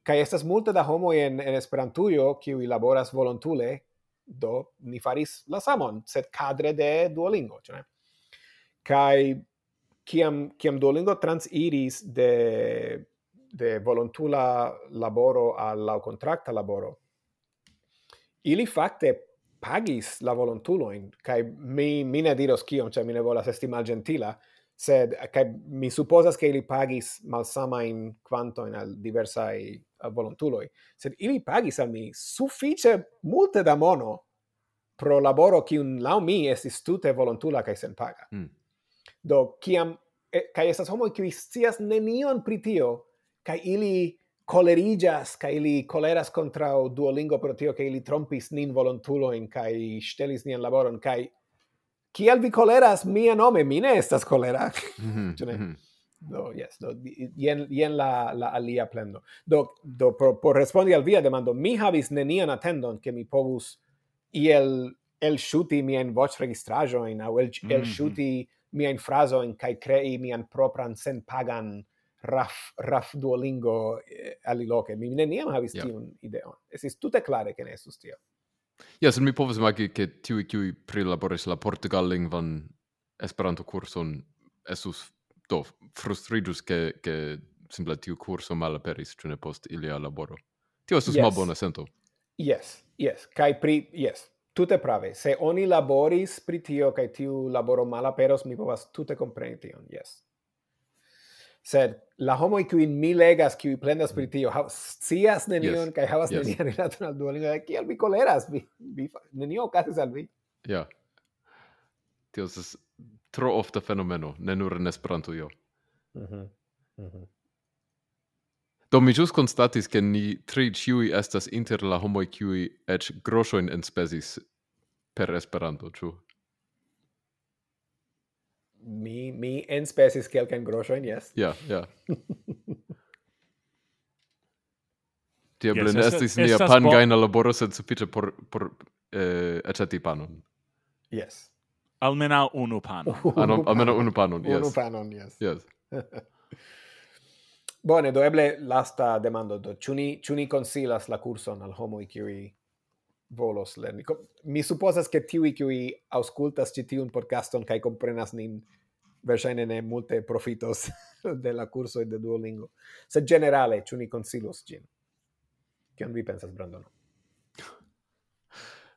kaj estas multe da homo en en Esperantujo kiu laboras volontule, do ni faris la samon, sed cadre de Duolingo, ĉu ne? Kaj kiam kiam Duolingo transiris de de volontula laboro al la contracta laboro. Ili fakte pagis la volontuloin, cae mi, mi ne diros cion, cioè mi ne volas esti mal gentila, sed cae mi supposas che ili pagis malsamain quantoin al diversai volontuloi, sed ili pagis al mi suffice multe da mono pro laboro cium lau mi estis tute volontula cae sen paga. Mm. Do, ciam, kai cae estas homo qui scias nenion pritio, cae ili colerigas kai ili coleras contra o Duolingo pro tio che ili trompis nin volontulo in kai stelis ni laboron kai kial vi coleras mia nome mine estas colera *laughs* mm -hmm. Do yes do yen yen la la alia plendo do do por, por respondi al via demando mi havis nenian attendon che mi povus iel el shuti mi en voce registrajo in au el, mm -hmm. el mhm, shuti mhm. mi en fraso in kai crei mi an propran sen pagan raf raf duolingo eh, aliloke mi neniam havis yeah. tiun ideon esis tute klare ke ne estus tio Ja, yes, mi povas imagi ke tiu qui prilaboris la portugallingvan Esperanto kurson esus do frustridus ke ke simple tiu kurso malaperis ĉu ne post ilia laboro. Tio estus yes. malbona sento. Yes, yes, kai pri yes, tute prave. Se oni laboris pri tio kai tiu laboro malaperos, mi povas tute kompreni tion. Yes sed la homoj kiujn mi legas, qui plendas pri tio, scias nenion yes. kai havas yes. nenion rilaton al Duolingo. Kial vi koleras? Vi, vi nenio okazis al vi. Ja. Tio estas tro ofta fenomeno, ne nur en Esperantujo. Mhm. Mm mhm. Do mi ĵus constatis che ni tri ciui estas inter la homoj kiuj eĉ groŝojn enspezis per Esperanto, ĉu? mi mi enspesis kelkajn groŝojn, jes. Ja, ja. *laughs* Tiable yes, ne estis nia pangajna laboro, sed sufiĉe por, por eh, aĉeti panon. Yes. Almenaŭ unu panon. *laughs* Almenaŭ unu panon, yes. Unu panon, yes. Yes. *laughs* Bone, do eble lasta demando, do, chuni chuni consilas la curson al homo kiuj volos lerni. Mi supposas che tiui qui auscultas ci tiun podcaston kai comprenas nin versaine ne multe profitos *laughs* de la curso e de Duolingo. Se generale, ciu ni consilos gin? Cion vi pensas, Brandon?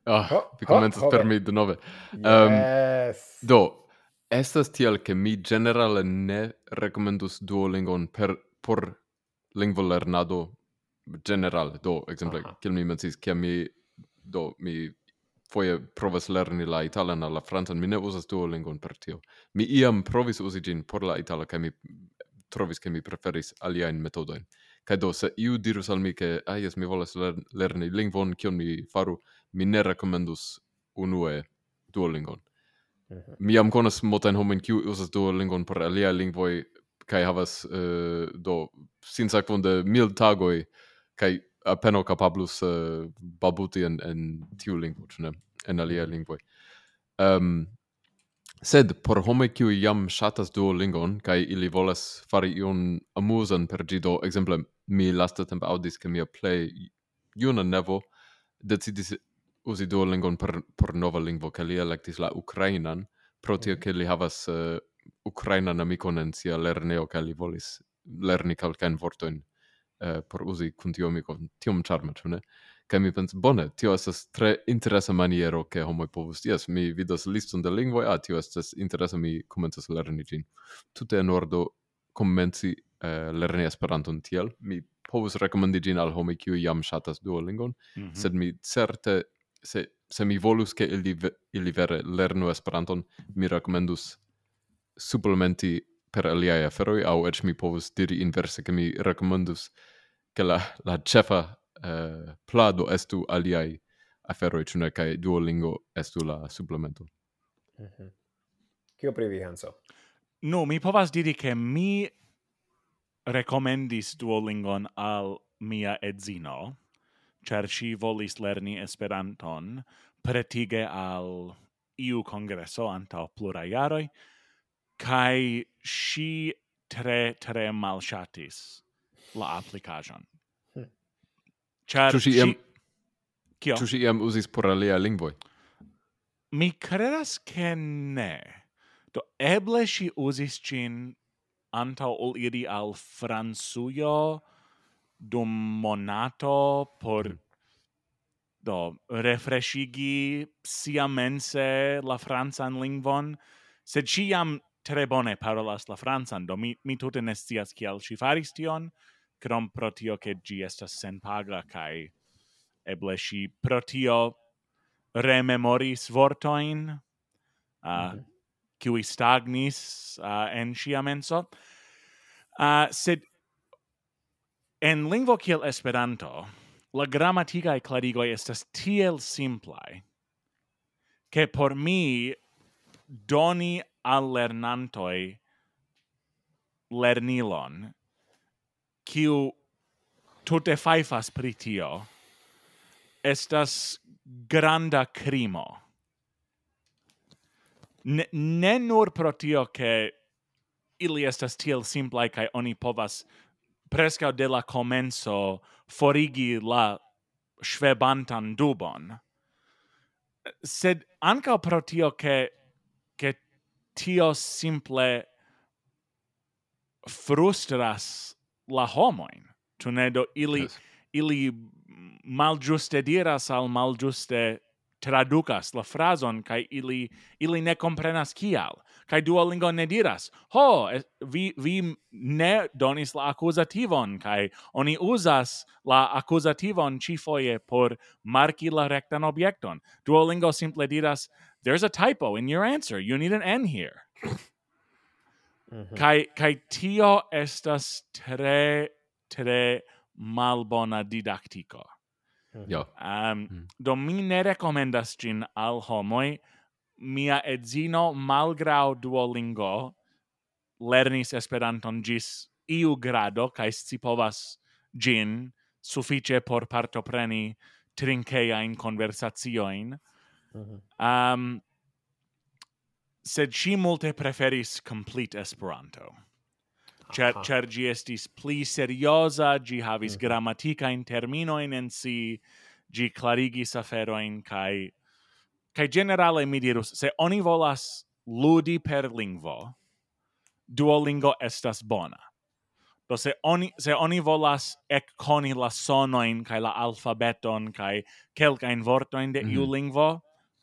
Ah, oh, vi commences oh, per mi de nove. Yes. Um, do, estas tiel che mi generale ne recomendus Duolingon per, por lingvo lernado generale. Do, exemple, kiel mi mencis, che mi do mi foje provas lerni la italan al la francan, mi ne uzas Duolingon per tio. Mi iam provis usi gin por la itala, kai mi trovis che mi preferis aliaen metodoin. Kai do, se iu dirus al mi che, ah, yes, mi volas ler lerni lingvon, kion mi faru, mi ne rekomendus unue Duolingon. Uh. Mi jam conas multain homen kiu usas Duolingon por alia lingvoi, kai havas, uh, do, sin de mil tagoi, kai apeno capablus uh, babuti en, en tiu lingvo, ĉu ne? En aliaj mhm. lingvoj. Um, sed por homoj kiu jam ŝatas Duolingon kaj ili volas fari iun amuzan per ĝi do, ekzemple mi lastatempe aŭdis ke mia plej juna nevo decidis uzi Duolingon per, por nova lingvo, kaj li elektis la ukrainan, pro tio mhm. ke li havas uh, ukrainan amikon en sia lernejo kaj li volis lerni kelkajn vortojn eh, por usi kun tio mi kon tiom charma ĉu ne? Kaj mi pensis bone tio estas tre interesa maniero ke homoj povus jes mi vidas liston de lingvoj a ah, tio estas interesa mi komencas lerni ĝin. Tute en ordo komenci eh, lerni Esperanton tiel. Mi povus rekomendi ĝin al homoj kiuj jam ŝatas Duolingon mm -hmm. sed mi certe se se mi volus ke ili ili vere lernu Esperanton mi rekomendus supplementi per aliaj aferoj aŭ eĉ mi povus diri inverse ke mi rekomendus che la la chefa eh, plado estu aliai aferoi cune kai Duolingo estu la supplemento. Mhm. Mm Kio -hmm. privi Hanso? No, mi povas diri che mi recomendis Duolingon al mia edzino, char si volis lerni Esperanton pretige al iu congresso anta plura iaroi, kai si tre, tre malshatis la applicajon. Hmm. Ĉar ĉu iam kio? Tu si iam uzis por alia lingvoj? Mi credas ke ne. Do eble si uzis cin anta ol iri al Francujo dum monato por mm. do refreshigi sia mense la francan lingvon, sed ciam jam tre bone parolas la francan, do mi, mi tute ne scias kial ŝi faris tion, krom pro tio ke gi estas senpaga kai eble si pro tio rememoris vortoin uh, mm -hmm. qui stagnis uh, en sia menso uh, sed en lingvo kiel esperanto la grammatica e clarigo estas tiel simplai che por mi doni al lernantoi lernilon kiu tute faifas pri tio, estas granda crimo. Ne, ne nur pro tio che ili estas tiel simplai kai oni povas prescau de la comenzo forigi la schwebantan dubon, sed anca pro tio che, che tio simple frustras la homoin. Tu ne? Do ili, yes. ili malgiuste diras al malgiuste traducas la frason kai ili ili ne comprenas kial. Kai duolingo ne diras ho vi vi ne donis la accusativon kai oni uzas la accusativon ci foje por marki la rectan objekton. Duolingo simple diras there's a typo in your answer. You need an n here. *laughs* Mm-hmm. Kai kai tio estas tre tre malbona didaktiko. Mm-hmm. Jo. Um, mm. Do mi ne rekomendas gin al homoi Mia edzino, malgrau Duolingo, lernis Esperanton gis iu grado, kai scipovas gin suffice por partopreni trinkejajn conversazioin Mm -hmm. um, sed si multe preferis complete Esperanto. Cer, cer gi estis pli seriosa, gi havis mm. grammaticain terminoin en si, gi clarigis aferoin, kai, kai generale mi dirus, se oni volas ludi per lingvo, Duolingo estas bona. Do se oni, se oni volas ec coni la sonoin, kai la alfabeton, kai quelcain vortoin de mm -hmm. iu lingvo,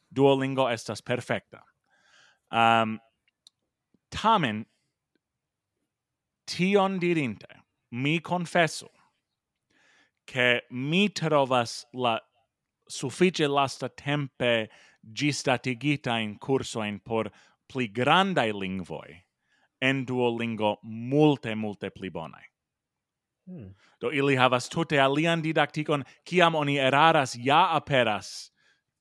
Duolingo estas perfecta. Um, tamen, tion dirinte, mi confesso, che mi trovas la suffice lasta tempe gistatigita in curso in por pli grandai lingvoi en Duolingo multe, multe pli bonai Hmm. Do ili havas tute alian didaktikon, kiam oni eraras ja aperas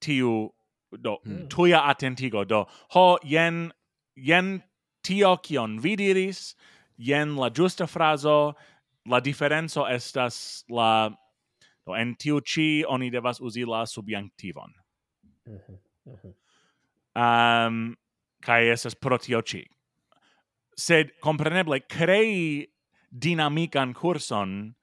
tiu do mm. tuia attentigo do ho yen yen tio kion vi diris la giusta frazo la diferenco estas la do en tiu chi oni devas uzi la subjunctivon mm -hmm. mm -hmm. um kai esas pro tio chi sed compreneble crei dinamikan kurson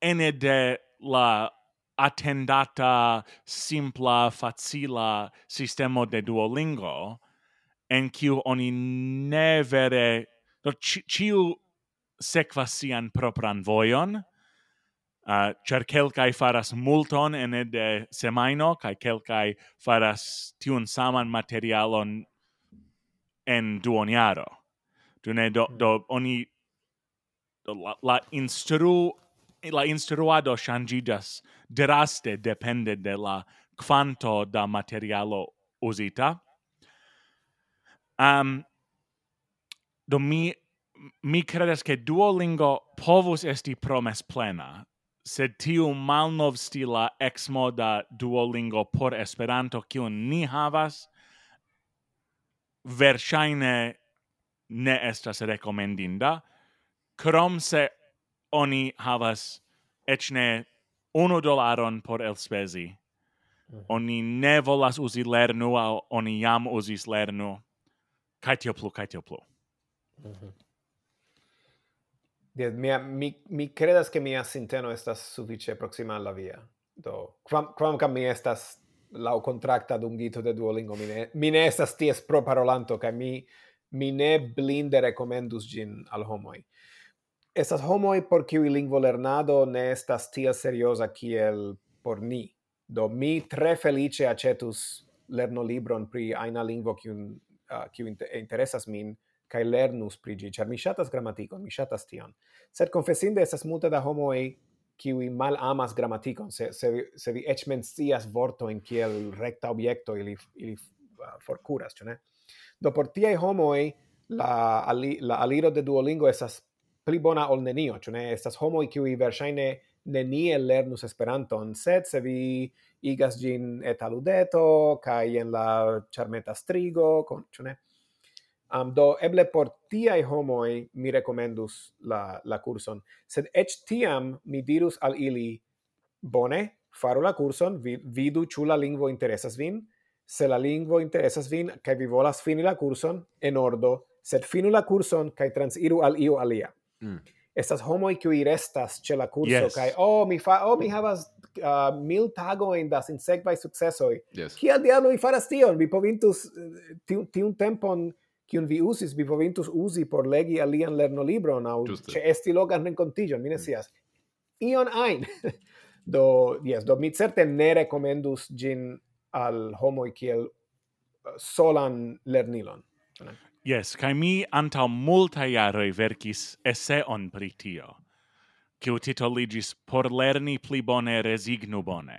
ene de la attendata simpla facila sistema de Duolingo en kiu oni ne vere do ciu sekvas sian propran vojon uh, cer kelkaj faras multon ene de semaino kai kelkai faras tiun saman materialon en duoniaro. do ne do, do oni do, la, la instruu la instruado changidas draste depende de la quanto da materialo usita. Um, do mi mi credes che Duolingo povus esti promes plena, sed tiu malnov stila exmoda Duolingo por Esperanto kiun ni havas, verŝajne ne estas rekomendinda, krom se oni havas ecne unu dolaron por elspezi. Mm -hmm. Oni ne volas uzi lernu, au oni jam uzis lernu. Kai tio plu, kai tio plu. Mm -hmm. Mia, mi, mi credas che mia sinteno estas suvice proxima alla via. Do, quam, quamcam mi estas lau contracta dungito de Duolingo, mi ne, mi ne estas ties pro parolanto, ca mi, mi ne blinde recomendus gin al homoi estas homoi por kiui lingvo lernado ne estas tia seriosa kiel por ni. Do mi tre felice acetus lerno libron pri aina lingvo kiun uh, kiu interesas min kaj lernus pri ĝi, ĉar mi ŝatas gramatikon, mi ŝatas tion. Sed konfesinde estas multe da homoj kiwi mal amas gramatikon, se, se, se vi eĉ mencias vortojn kiel recta objekto, ili, ili uh, forkuras, ĉu ne? Do por tiaj homoj la, ali, la aliro de Duolingo estas pli bona ol nenio, ĉu ne? Estas homoj kiuj verŝajne nenie lernus Esperanton, sed se vi igas gin et aludeto kaj en la charmeta strigo, con, ĉu ne? Um, do eble por tiai homoi mi recomendus la, la curson. Sed ec tiam mi dirus al ili, bone, faru la curson, vi, vidu ciu la lingvo interesas vin, se la lingvo interesas vin, cae vi volas fini la curson, en ordo, sed finu la curson, kai transiru al iu alia. Mm. Estas homoj kiuj restas ce la curso yes. kai oh mi fa oh mi havas uh, mil tagojn das sinsekvaj sukcesoj. Yes. Kia diablo mi faras tion? vi povintus tiun tiun tempon kiun vi usis, vi povintus usi por legi alian lernolibron na che esti logan renkontiĝon, mi ne scias. Mm. Ion ein *laughs* do, yes, do mi certe ne recomendus gin al homoj kiel uh, solan lernilon. Yes, kai mi anta multa iare verkis esseon pri tio, kiu titoligis por lerni pli bone resignu bone.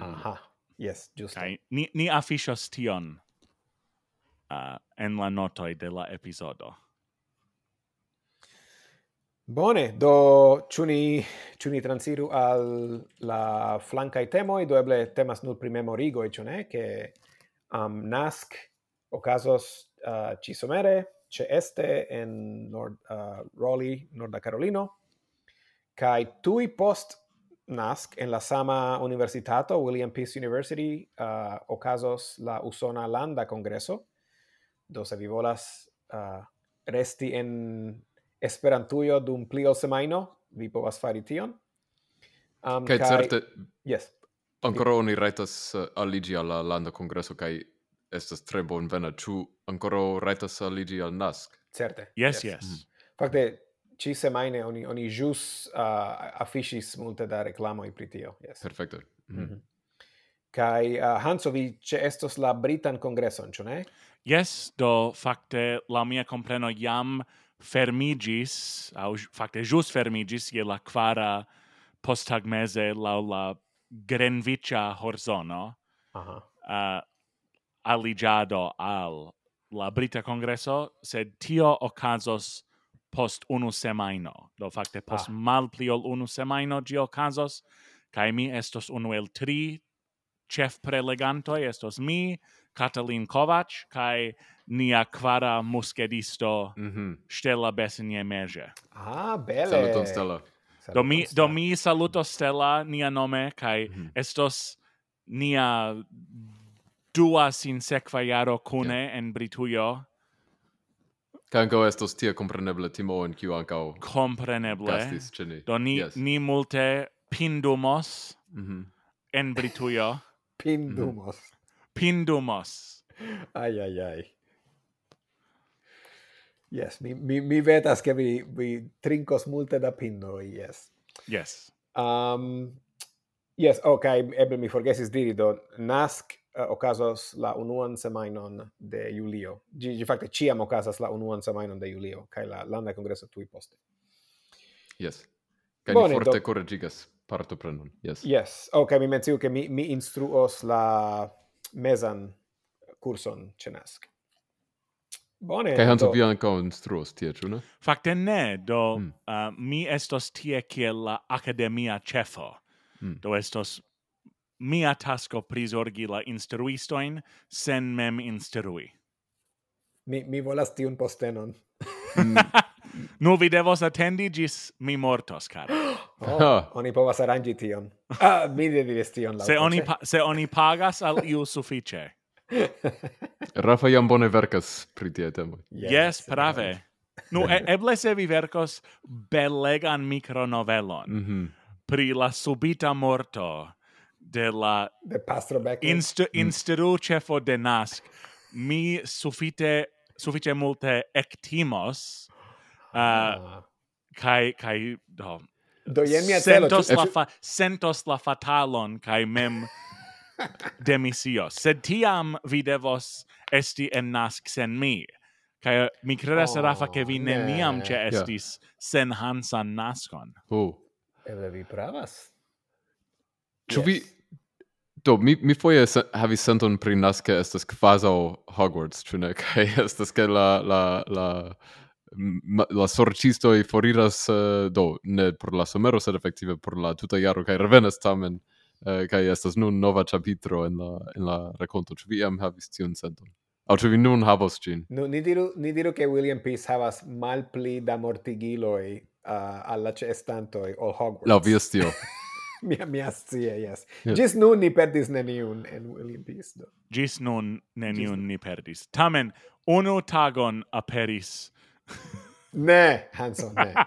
Aha. Yes, giusto. Kai ni, ni afishos tion uh, en la notoi de la episodo. Bone, do ĉu ni transiru al la flankaj temoj, do eble temas nul pri memorigoj, e ne, che am um, nask casos uh, Cisomere, ce este en Nord, uh, Raleigh, Norda Carolino, kai tui post nasc en la sama universitato, William Peace University, uh, ocasos la Usona Landa Congreso, do se vi volas uh, resti en Esperantujo dum pli ol semaino, vi povas fari tion. Um, kai, certe, yes. ancora oni retas uh, alligi alla Landa Congreso, kai estas tre bonvena. Ĉu ancora rajtas aliĝi al NASK? Certe. Yes, yes. yes. Mm. Fakte, ci semajne oni, oni jus uh, afiŝis multe da reklamoj pri tio. Yes. Perfekte. Mm. Mm -hmm. kai uh, Hanso, vi ĉe estos la Britan congresso ĉu ne? Yes, do fakte la mia compreno jam fermigis, au fakte jus fermigis, je la quara posttagmeze la la grenvicia horzono. Aha. Uh, aligiado al la Brita Congreso, sed tio ocasos post unu semaino. Do facte post ah. mal pliol unu semaino gi ocasos, cae mi estos unu el tri chef prelegantoi, estos mi, Katalin Kovac, cae nia quara muskedisto mm -hmm. Stella Bessinje Merge. Ah, bele! Saluton, Stella. Do mi, do mi saluto Stella, nia nome, cae mm -hmm. estos nia dua sin sekva jaro kune yeah. en Britujo. Canco estos tia compreneble timo en kiu ancao... Compreneble. Gastis ni. Do ni, yes. ni multe pindumos mm -hmm. en Britujo. *laughs* pindumos. Mm -hmm. Pindumos. Ai, ai, ai. Yes, mi, mi, mi vetas che vi, vi trincos multe da pindoi, yes. Yes. Um, yes, ok, eble mi forgesis diri, do, nasc Eh, uh, ocasos la unuan semainon de julio. Gi, gi facte ciam ocasas la unuan semainon de julio, cae la landa congresso tui poste. Yes. Cae ni forte do... corregigas partoprenon. Yes. Yes. Oh, cae mi mentiu che mi, mi instruos la mesan curson cenask. Bone. Kai Hanso vi ankaŭ instruos tie, ĉu ne? Fakte ne, do mm. uh, mi estos tie kiel la akademia ĉefo. Mm. Do estos mia tasko prizorgi la instruistoin sen mem instrui. Mi, mi volas tiun postenon. Mm. *laughs* Nu vi devos attendi gis mi mortos, cara. *gasps* Oh, oh. Oni povas arangi tion. Ah, mi devis tion. Se oni, se oni pagas al iu suffice. *laughs* Rafa jam bone verkas pri tie temo. Yes, yes, prave. Nu, e eble se vi verkos belegan mikronovelon mm -hmm. pri la subita morto de la de pastro Beck mm. instru instru cefo de nask mi sufite suffice multe ectimos uh, ah. kai kai do do yen mia celo sentos la fa, sentos la fatalon kai mem demisios sed tiam vi devos esti en nask sen mi kai uh, mi credas oh, Rafa ke vi neniam yeah. estis yeah. sen Hansan naskon Hu. Uh. Eble vi pravas. Ĉu yes. vi do mi mi foje sa, havis senton pri naske estas kvazaŭ Hogwarts ĉu ne *laughs* kaj estas ke la la la ma, la sorcisto i foriras uh, do ne por la somero sed efektive por la tuta jaro kaj revenas tamen uh, kaj estas nun nova ĉapitro en la en la rakonto ĉu vi jam havis tiun senton Aŭ ĉu vi nun havos ĝin? No, ni diru, ni diru ke William Peace havas malpli da mortigiloj eh, uh, alla ĉeestantoj ol Hogwarts. Laŭ vi estio. *laughs* *laughs* mi mia scie, yes. yes. Gis nun ni perdis neniun en olimpisto. Gis nun neniun Gis... ni perdis. Tamen unu tagon aperis. *laughs* ne, Hanson, ne. *laughs*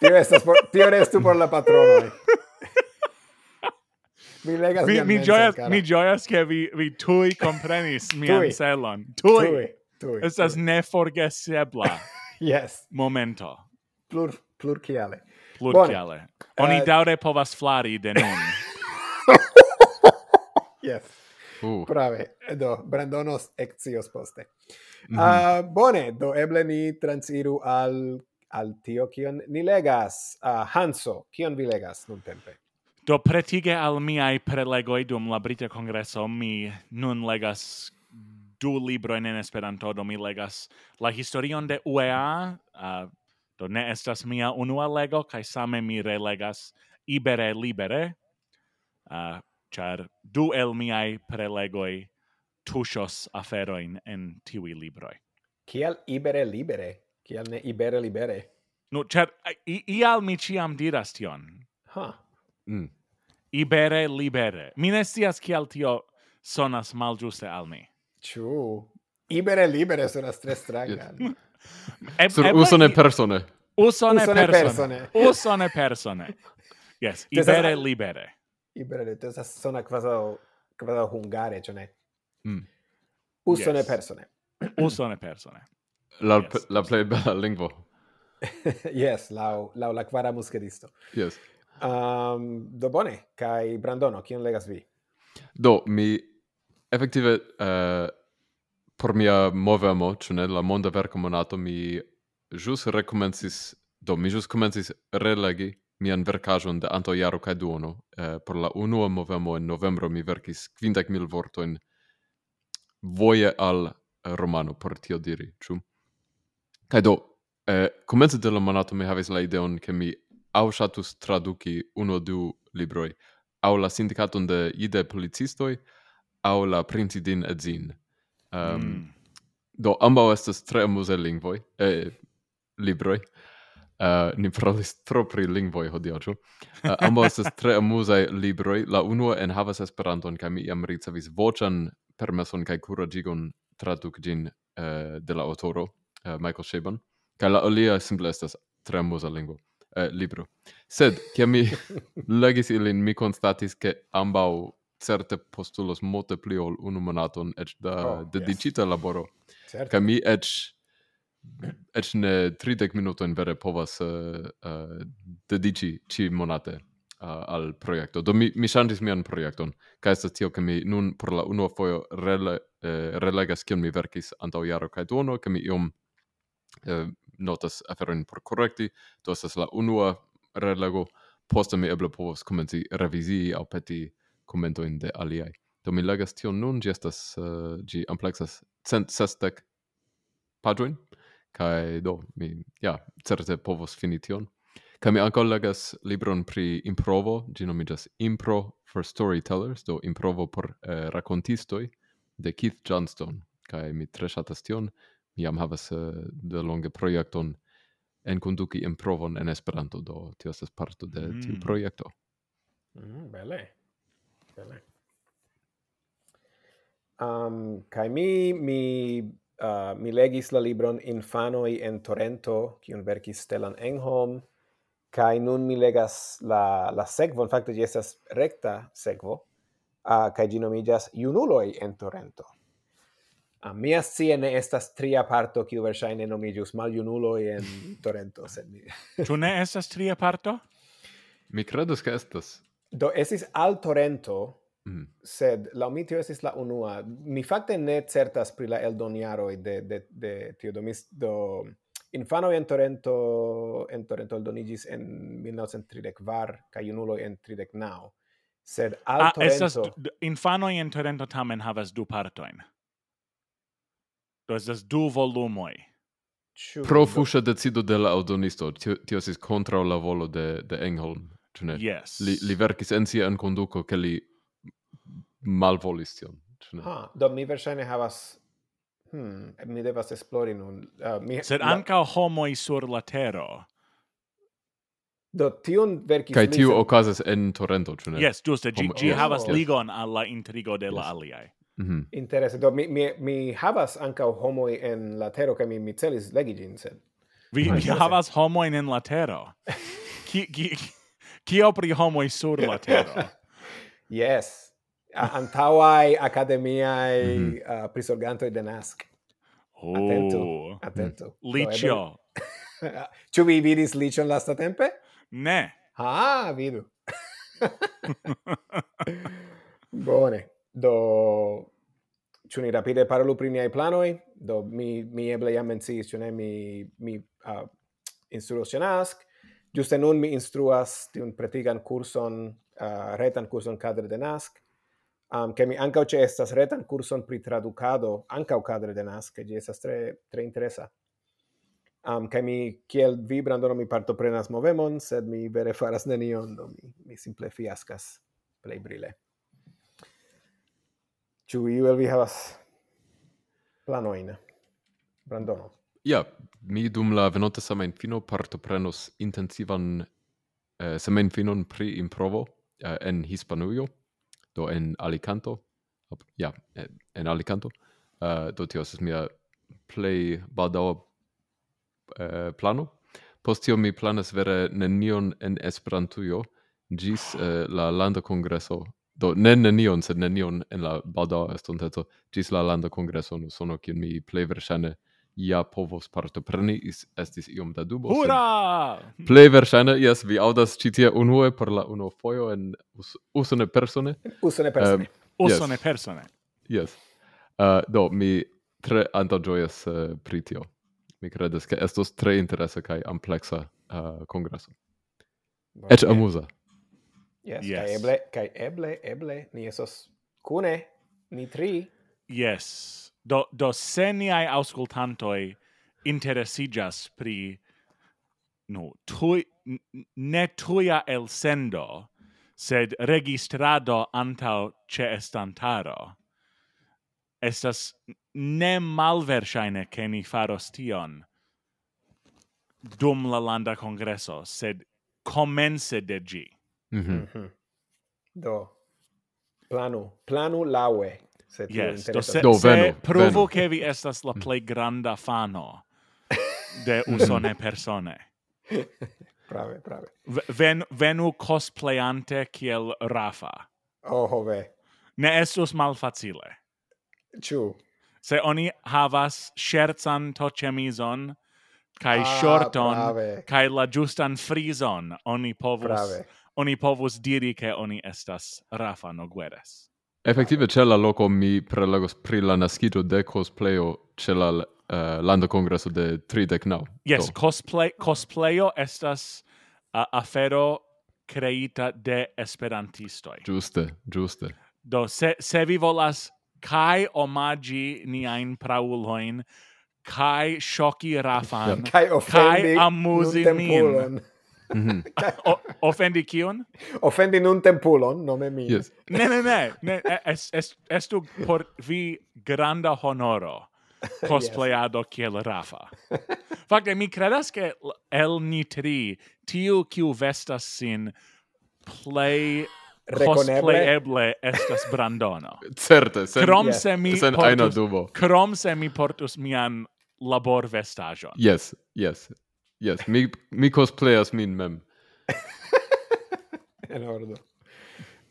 tio estas por tio restu por la patronoi. mi legas mi, mi joyas mi joyas che vi vi tui comprenis mian celon. Tui. Tui. tui. Estas neforgesebla. yes. Momento. Plur plur kiale plurkiale. Eh, Oni uh, daure povas flari de nun. *laughs* yes. Uh. Prave. Do, Brandonos exios poste. Mm -hmm. uh, bone, do eble ni transiru al al tio kion ni legas. Uh, Hanso, kion vi legas nun tempe? Do pretige al miai prelegoi dum la Brita Congresso mi nun legas du libroin en Esperanto, do mi legas la historion de UEA, uh, Do ne estas mia unua lego, kai same mi relegas ibere libere, uh, char du el miai prelegoi tushos aferoin en tiwi libroi. Kial ibere libere? Kial ne ibere libere? No, char, i, ial mi ciam diras tion. Ha. Huh. Mm. Ibere libere. Mi ne stias kial tio sonas malgiuste al mi. Ciu. Ibere libere sonas tre stranga. *laughs* eb Sur usone persone. Usone, usone persone. Usone persone. Yes, ibere libere. Ibere, to estas sona quasi quasi hungare, ĉu ne? Mm. Usone yes. persone. usone persone. La yes. la plej bela lingvo. *laughs* yes, la la la quara musketisto. Yes. Um, do bone, kai Brandono, kion legas vi? Do, mi effektive uh, eh, por mia movemo, ĉu ne la monda verko monato mi ĵus rekomencis do mi ĵus komencis relegi mian verkaĵon de antaŭ jaro kaj duono. Eh, por la unua movemo en novembro mi verkis kvindek mil vortojn voje al romano por tio diri, ĉu? Kaj do, eh, komence de la monato mi havis la ideon ke mi aŭ ŝatus traduki unu du libroj, aŭ la sindikaton de ide policistoj, aŭ la princidin edzin um, mm. do ambaŭ estas tre amuzaj lingvoj eh, libroj Uh, ni parolis tro pri lingvoj hodiaŭ, eh, ĉu? Uh, ambaŭ estas tre amuzaj libroj. La unua enhavas Esperanton kaj mi jam ricevis voĉan permeson kaj kuraĝigon traduki ĝin uh, de la aŭtoro uh, Michael Sheban. Kaj la alia simple estas tre amuza lingvo. Uh, libro. Sed, kiam mi *laughs* legis ilin, mi constatis che ambau certe postulos multe pli ol unu monaton eĉ da oh, dediĉita yes. laboro. Certe. Kaj mi eĉ eĉ ne tridek minutojn vere povas uh, uh, dediĉi ĉi monate uh, al projekto. Do mi, mi ŝanĝis mian projekton kaj estas tio ke mi nun por la unua fojo rele, eh, relegas kion mi verkis antaŭ jaro kaj duono, ke mi iom eh, notas aferojn por korekti, do estas la unua relego, poste mi eble povos komenci revizii aŭ peti uh, commentoin de aliai. Do mi legas tion nun, gi estas, uh, gi amplexas cent sestec pagioin, kai do, mi, ja, certe povos fini tion. Kai mi anco legas libron pri improvo, gi nomigas Impro for Storytellers, do improvo por eh, racontistoi, de Keith Johnstone, kai mi tre shatas tion, mi jam havas uh, de longe projekton en conduci improvon en Esperanto, do tio estas parto de mm. tiu projekto. Mm, bele. Bele. Um, kai mi mi uh, mi legis la libron Infanoi en Torrento, kiun verkis Stellan Engholm, kai nun mi legas la la sekvo, in fakte ĝi estas rekta sekvo, uh, kai ĝi nomiĝas Junuloj en Torrento. A uh, mia scie ne estas tria parto kiu verŝajne nomiĝus Maljunuloj en Torrento, sed mi... Ĉu ne estas tria parto? Mi credo ke estas. Do esis al torrento, mm. sed la mi tio esis la unua. Mi fakte ne certas pri la eldoniaroj de de de tio do mis do infano en torrento en torrento eldonigis en 1930 var, ca junulo en 39. Sed al ah, torrento estas infano en torrento tamen havas du partoin. Do estas du volumoj. Pro fusha decido de la audonisto, tio, tio sis contra la volo de, de Engholm. Ĉu ne? Yes. Li, li verkis en sia en conduco, che li malvolis tion. Ĉu ne? Ah, do mi verŝajne havas Hmm, mi devas esplori nun. Uh, mi, Sed la... anca homoi sur la tero. Do tion verkis... Kai tiu sen... okazas en Torrento, ĉu ne? Yes, giuste, gi, gi yes, havas yes. ligon al la intrigo de yes. la aliai. Mm -hmm. Interesse. Do mi, mi, mi havas ankaŭ homoj en la tero, kaj mi, mi celis legi ĝin, sed... Vi, vi havas homojn en la tero. *laughs* ki, ki, Kio pri homoi sur la *laughs* tero. yes. Antawai academiae mm -hmm. uh, prisorgantoi de NASC. Oh. Mhm. Atento, atento. Licio. *laughs* Ĉu vi vidis Licion lastatempe? Ne. Ah, vidu. *laughs* Bone. Do ĉu ni rapide parolu pri niaj planoj? Do mi mi eble jam menciis, ĉu ne mi mi uh, instruos ĉe NASC. Giuste nun mi instruas tiun pretigan kurson, uh, retan kurson cadre de NASC, um, che mi ancau ce estas retan curson pri traducado, ancau cadre de NASC, che gi estas tre, tre interesa. Um, che mi, kiel vi, brandono mi partoprenas movemon, sed mi vere faras nenion, do mi, mi simple fiascas plei brile. Ĉu iu el vi havas planoin, Brandono? Ja, mi dum la venonta semajnfino partoprenos intensivan eh, semajnfinon pri improvo eh, en Hispanujo, do en Alicanto. Ja, en Alicanto. Uh, do tio estas mia plej baldaŭa eh, plano. Post tio mi planas vere nenion en Esperantujo ĝis eh, la landa kongreso. Do ne nenion, sed nenion en la baldaŭa estonteco ĝis la landa kongreso en Usono, kiun mi plej verŝajne ja povos partopreni is estis iom da dubo. Hurra! Plej verŝajne jes vi aŭdas ĉi tie unue por la unua fojo en us, usone persone. Usone persone. Uh, yes. persone. Yes. Uh, eh, do mi tre antaĝojas uh, eh, pri tio. Mi kredas ke estos tre interesa kaj ampleksa uh, kongreso. Bon, Eĉ amuza. Yes, yes. Kai eble, kai eble, eble ni esos kune ni tri. Yes do do se niai auscultantoi interesigas pri no tui ne tuia el sendo sed registrado antau ce estantaro estas ne malverŝajne ke ni faros tion dum la landa kongreso sed comence de gi. mm -hmm. Mm -hmm. do planu planu laue se tio yes. Do, se, Do, venu, provo venu. che vi estas la plej granda fano de *laughs* usone persone. *laughs* prave, prave. Ven, venu cosplayante kiel Rafa. Oh, hove. Ne estus malfacile. Ciu. Se oni havas scherzan tochemizon kai ah, shorton, brave. kai la justan frizon, oni povus... Brave. Oni povus diri che oni estas Rafa Nogueres. Effective ĉe la loko mi prelegos pri la naskiĝo de cosplayo ĉe la uh, lando kongreso de 39. Yes, Do. cosplay cosplayo estas uh, afero creita de esperantistoi. Ĝuste, ĝuste. Do se se vi volas kai omagi niain prauloin kai shoki rafan kai, kai amuzi min *laughs* -hmm. offendi kion? Offendi nun tempulon, nome mi. Yes. ne, ne, ne, ne es, es, estu por vi granda honoro *laughs* cosplayado yes. kiel Rafa. Fakte, mi credas che el ni tri, tiu kiu vestas sin play cosplayeble estas Brandono. Certe, sen, krom yes. se mi sen portus, aina dubo. Krom se mi portus mian labor vestajon. Yes, yes. Yes, mi mi cosplayas min mem. *laughs* en ordo.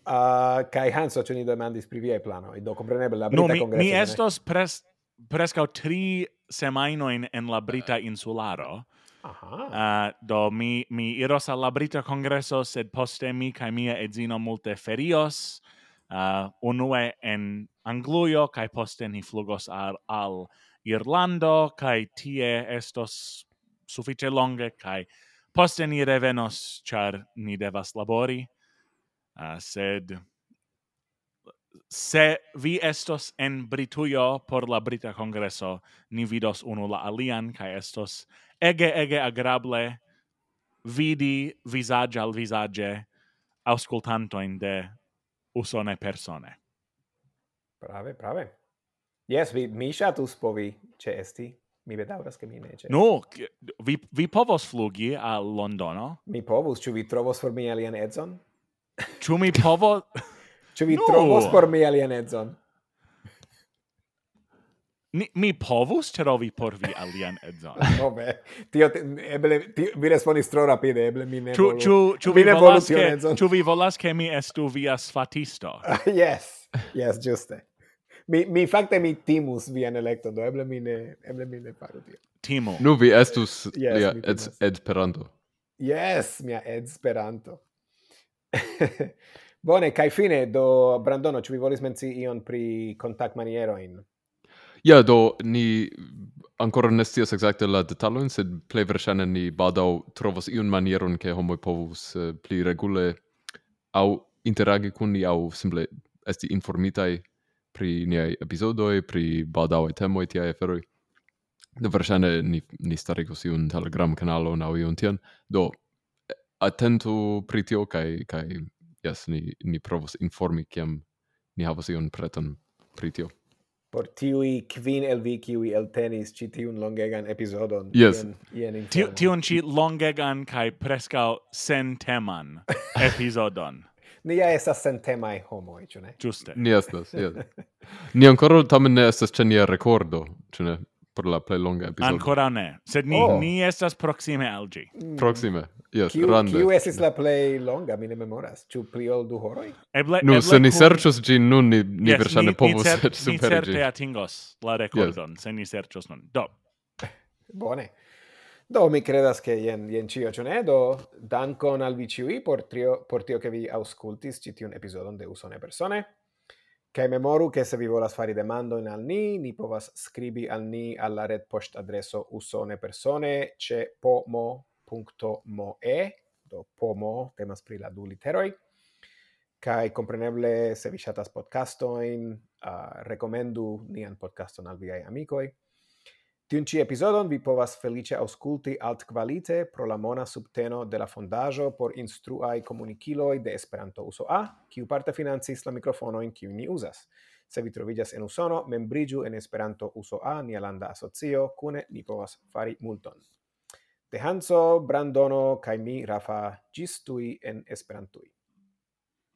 Uh, kai Hanso ĉu ni demandis pri viaj planoj? Do kompreneble la brita no, mi, kongreso. Mi estos pres preskaŭ tri semajnojn en la brita insularo. Aha. Uh, do mi mi iros al la brita kongreso, sed poste mi kaj mia edzino multe ferios. Uh, unue en Anglujo kaj poste ni flugos al, al Irlando kaj tie estos suffice longe, kai poste ni revenos, char ni devas labori, uh, sed se vi estos en Britujo por la Brita Congreso, ni vidos unu la alian, kai estos ege, ege agrable vidi visage al visage auscultantoin de usone persone. Brave, brave. Yes, vi, mi shatus povi ce esti mi bedauras che mi ne ĉeestas. No, vi vi povos flugi a Londono. Mi povus, ci vi trovos per mi alien edzon? Ci mi povos Ci vi no. trovos por mi alien edzon? Ni, mi povus trovi por vi alian edzon. *laughs* no be, tio, eble, tio, vi respondis tro rapide, eble mi ne ču, volu. Ču, ču vi, volas ke, edzon. ču vi volas che mi estu via sfatisto? *laughs* yes, yes, giuste mi mi fakte mi timus vian electo, do eble mi ne eble mi ne faru tio Timo. Nu vi estus yes, lia ed, Esperanto. Yes, mia ed speranto. *laughs* Bone, kai fine do Brandono, ci vi volis menci ion pri contact manierojn? Ja, do ni ancora ne scias exacte la detalojn, sed plej verŝajne ni baldaŭ trovos iun manieron ke homoj povus uh, pli regule au interagi kun ni au simple esti informitaj pri niaj epizodoj pri baldaŭaj temoj tiaj aferoj Do verŝajne ni, ni starigos iun telegram kanalon aŭ iun tian. Do atentu pri tio, kai, kai yes, ni, ni provos informi kiam ni havos iun preton pri tio. Por tiui kvin el vi kiui eltenis ci tiun longegan episodon. Yes. Ien, ien tiun ci longegan kai prescau sen teman *laughs* episodon ni ja estas sentemai homoi, ĉu ne? giuste Ni estas, ja. ni ancora tamen ne estas ĉe nia rekordo, ĉu ne? Por la plej longa epizodo. ancora ne, sed ni oh. ni estas proksime al ĝi. Mm. Proksime. Yes, kiu, rande. Kiu estis la plej longa, mi ne memoras. Ĉu pli ol du horoj? Eble, nu, eble se ni kun... serĉos ĝin nun, ni, ni yes, verŝajne povus *laughs* superi ĝin. Ni certe atingos la rekordon, yes. se ni serĉos nun. Do. Bone. Do mi credas che ien ien cio ĉu ne do dankon al vi ĉiuj por trio por tio che vi aŭskultis ĉi tiun epizodon de Usone persone. Kaj memoru che se vi volas fari demandojn al ni, ni povas skribi al ni alla retpoŝt adreso usonepersone ĉe pomo.moe, do pomo temas pri la du literoj. Kaj kompreneble se vi ŝatas podcastojn, uh, rekomendu nian podcaston al viaj amikoj. Tiun ci episodon vi povas felice ausculti altqualite pro la mona subteno de la fondajo por instruaj komunikiloj de Esperanto Uso A, kiu parte financis la mikrofonojn kiu ni uzas. Se vi trovigas en Usono, membrigiu en Esperanto Uso A, nia landa asocio, cune ni povas fari multon. De Hanso, Brandono kai mi, Rafa, gistui en Esperantui.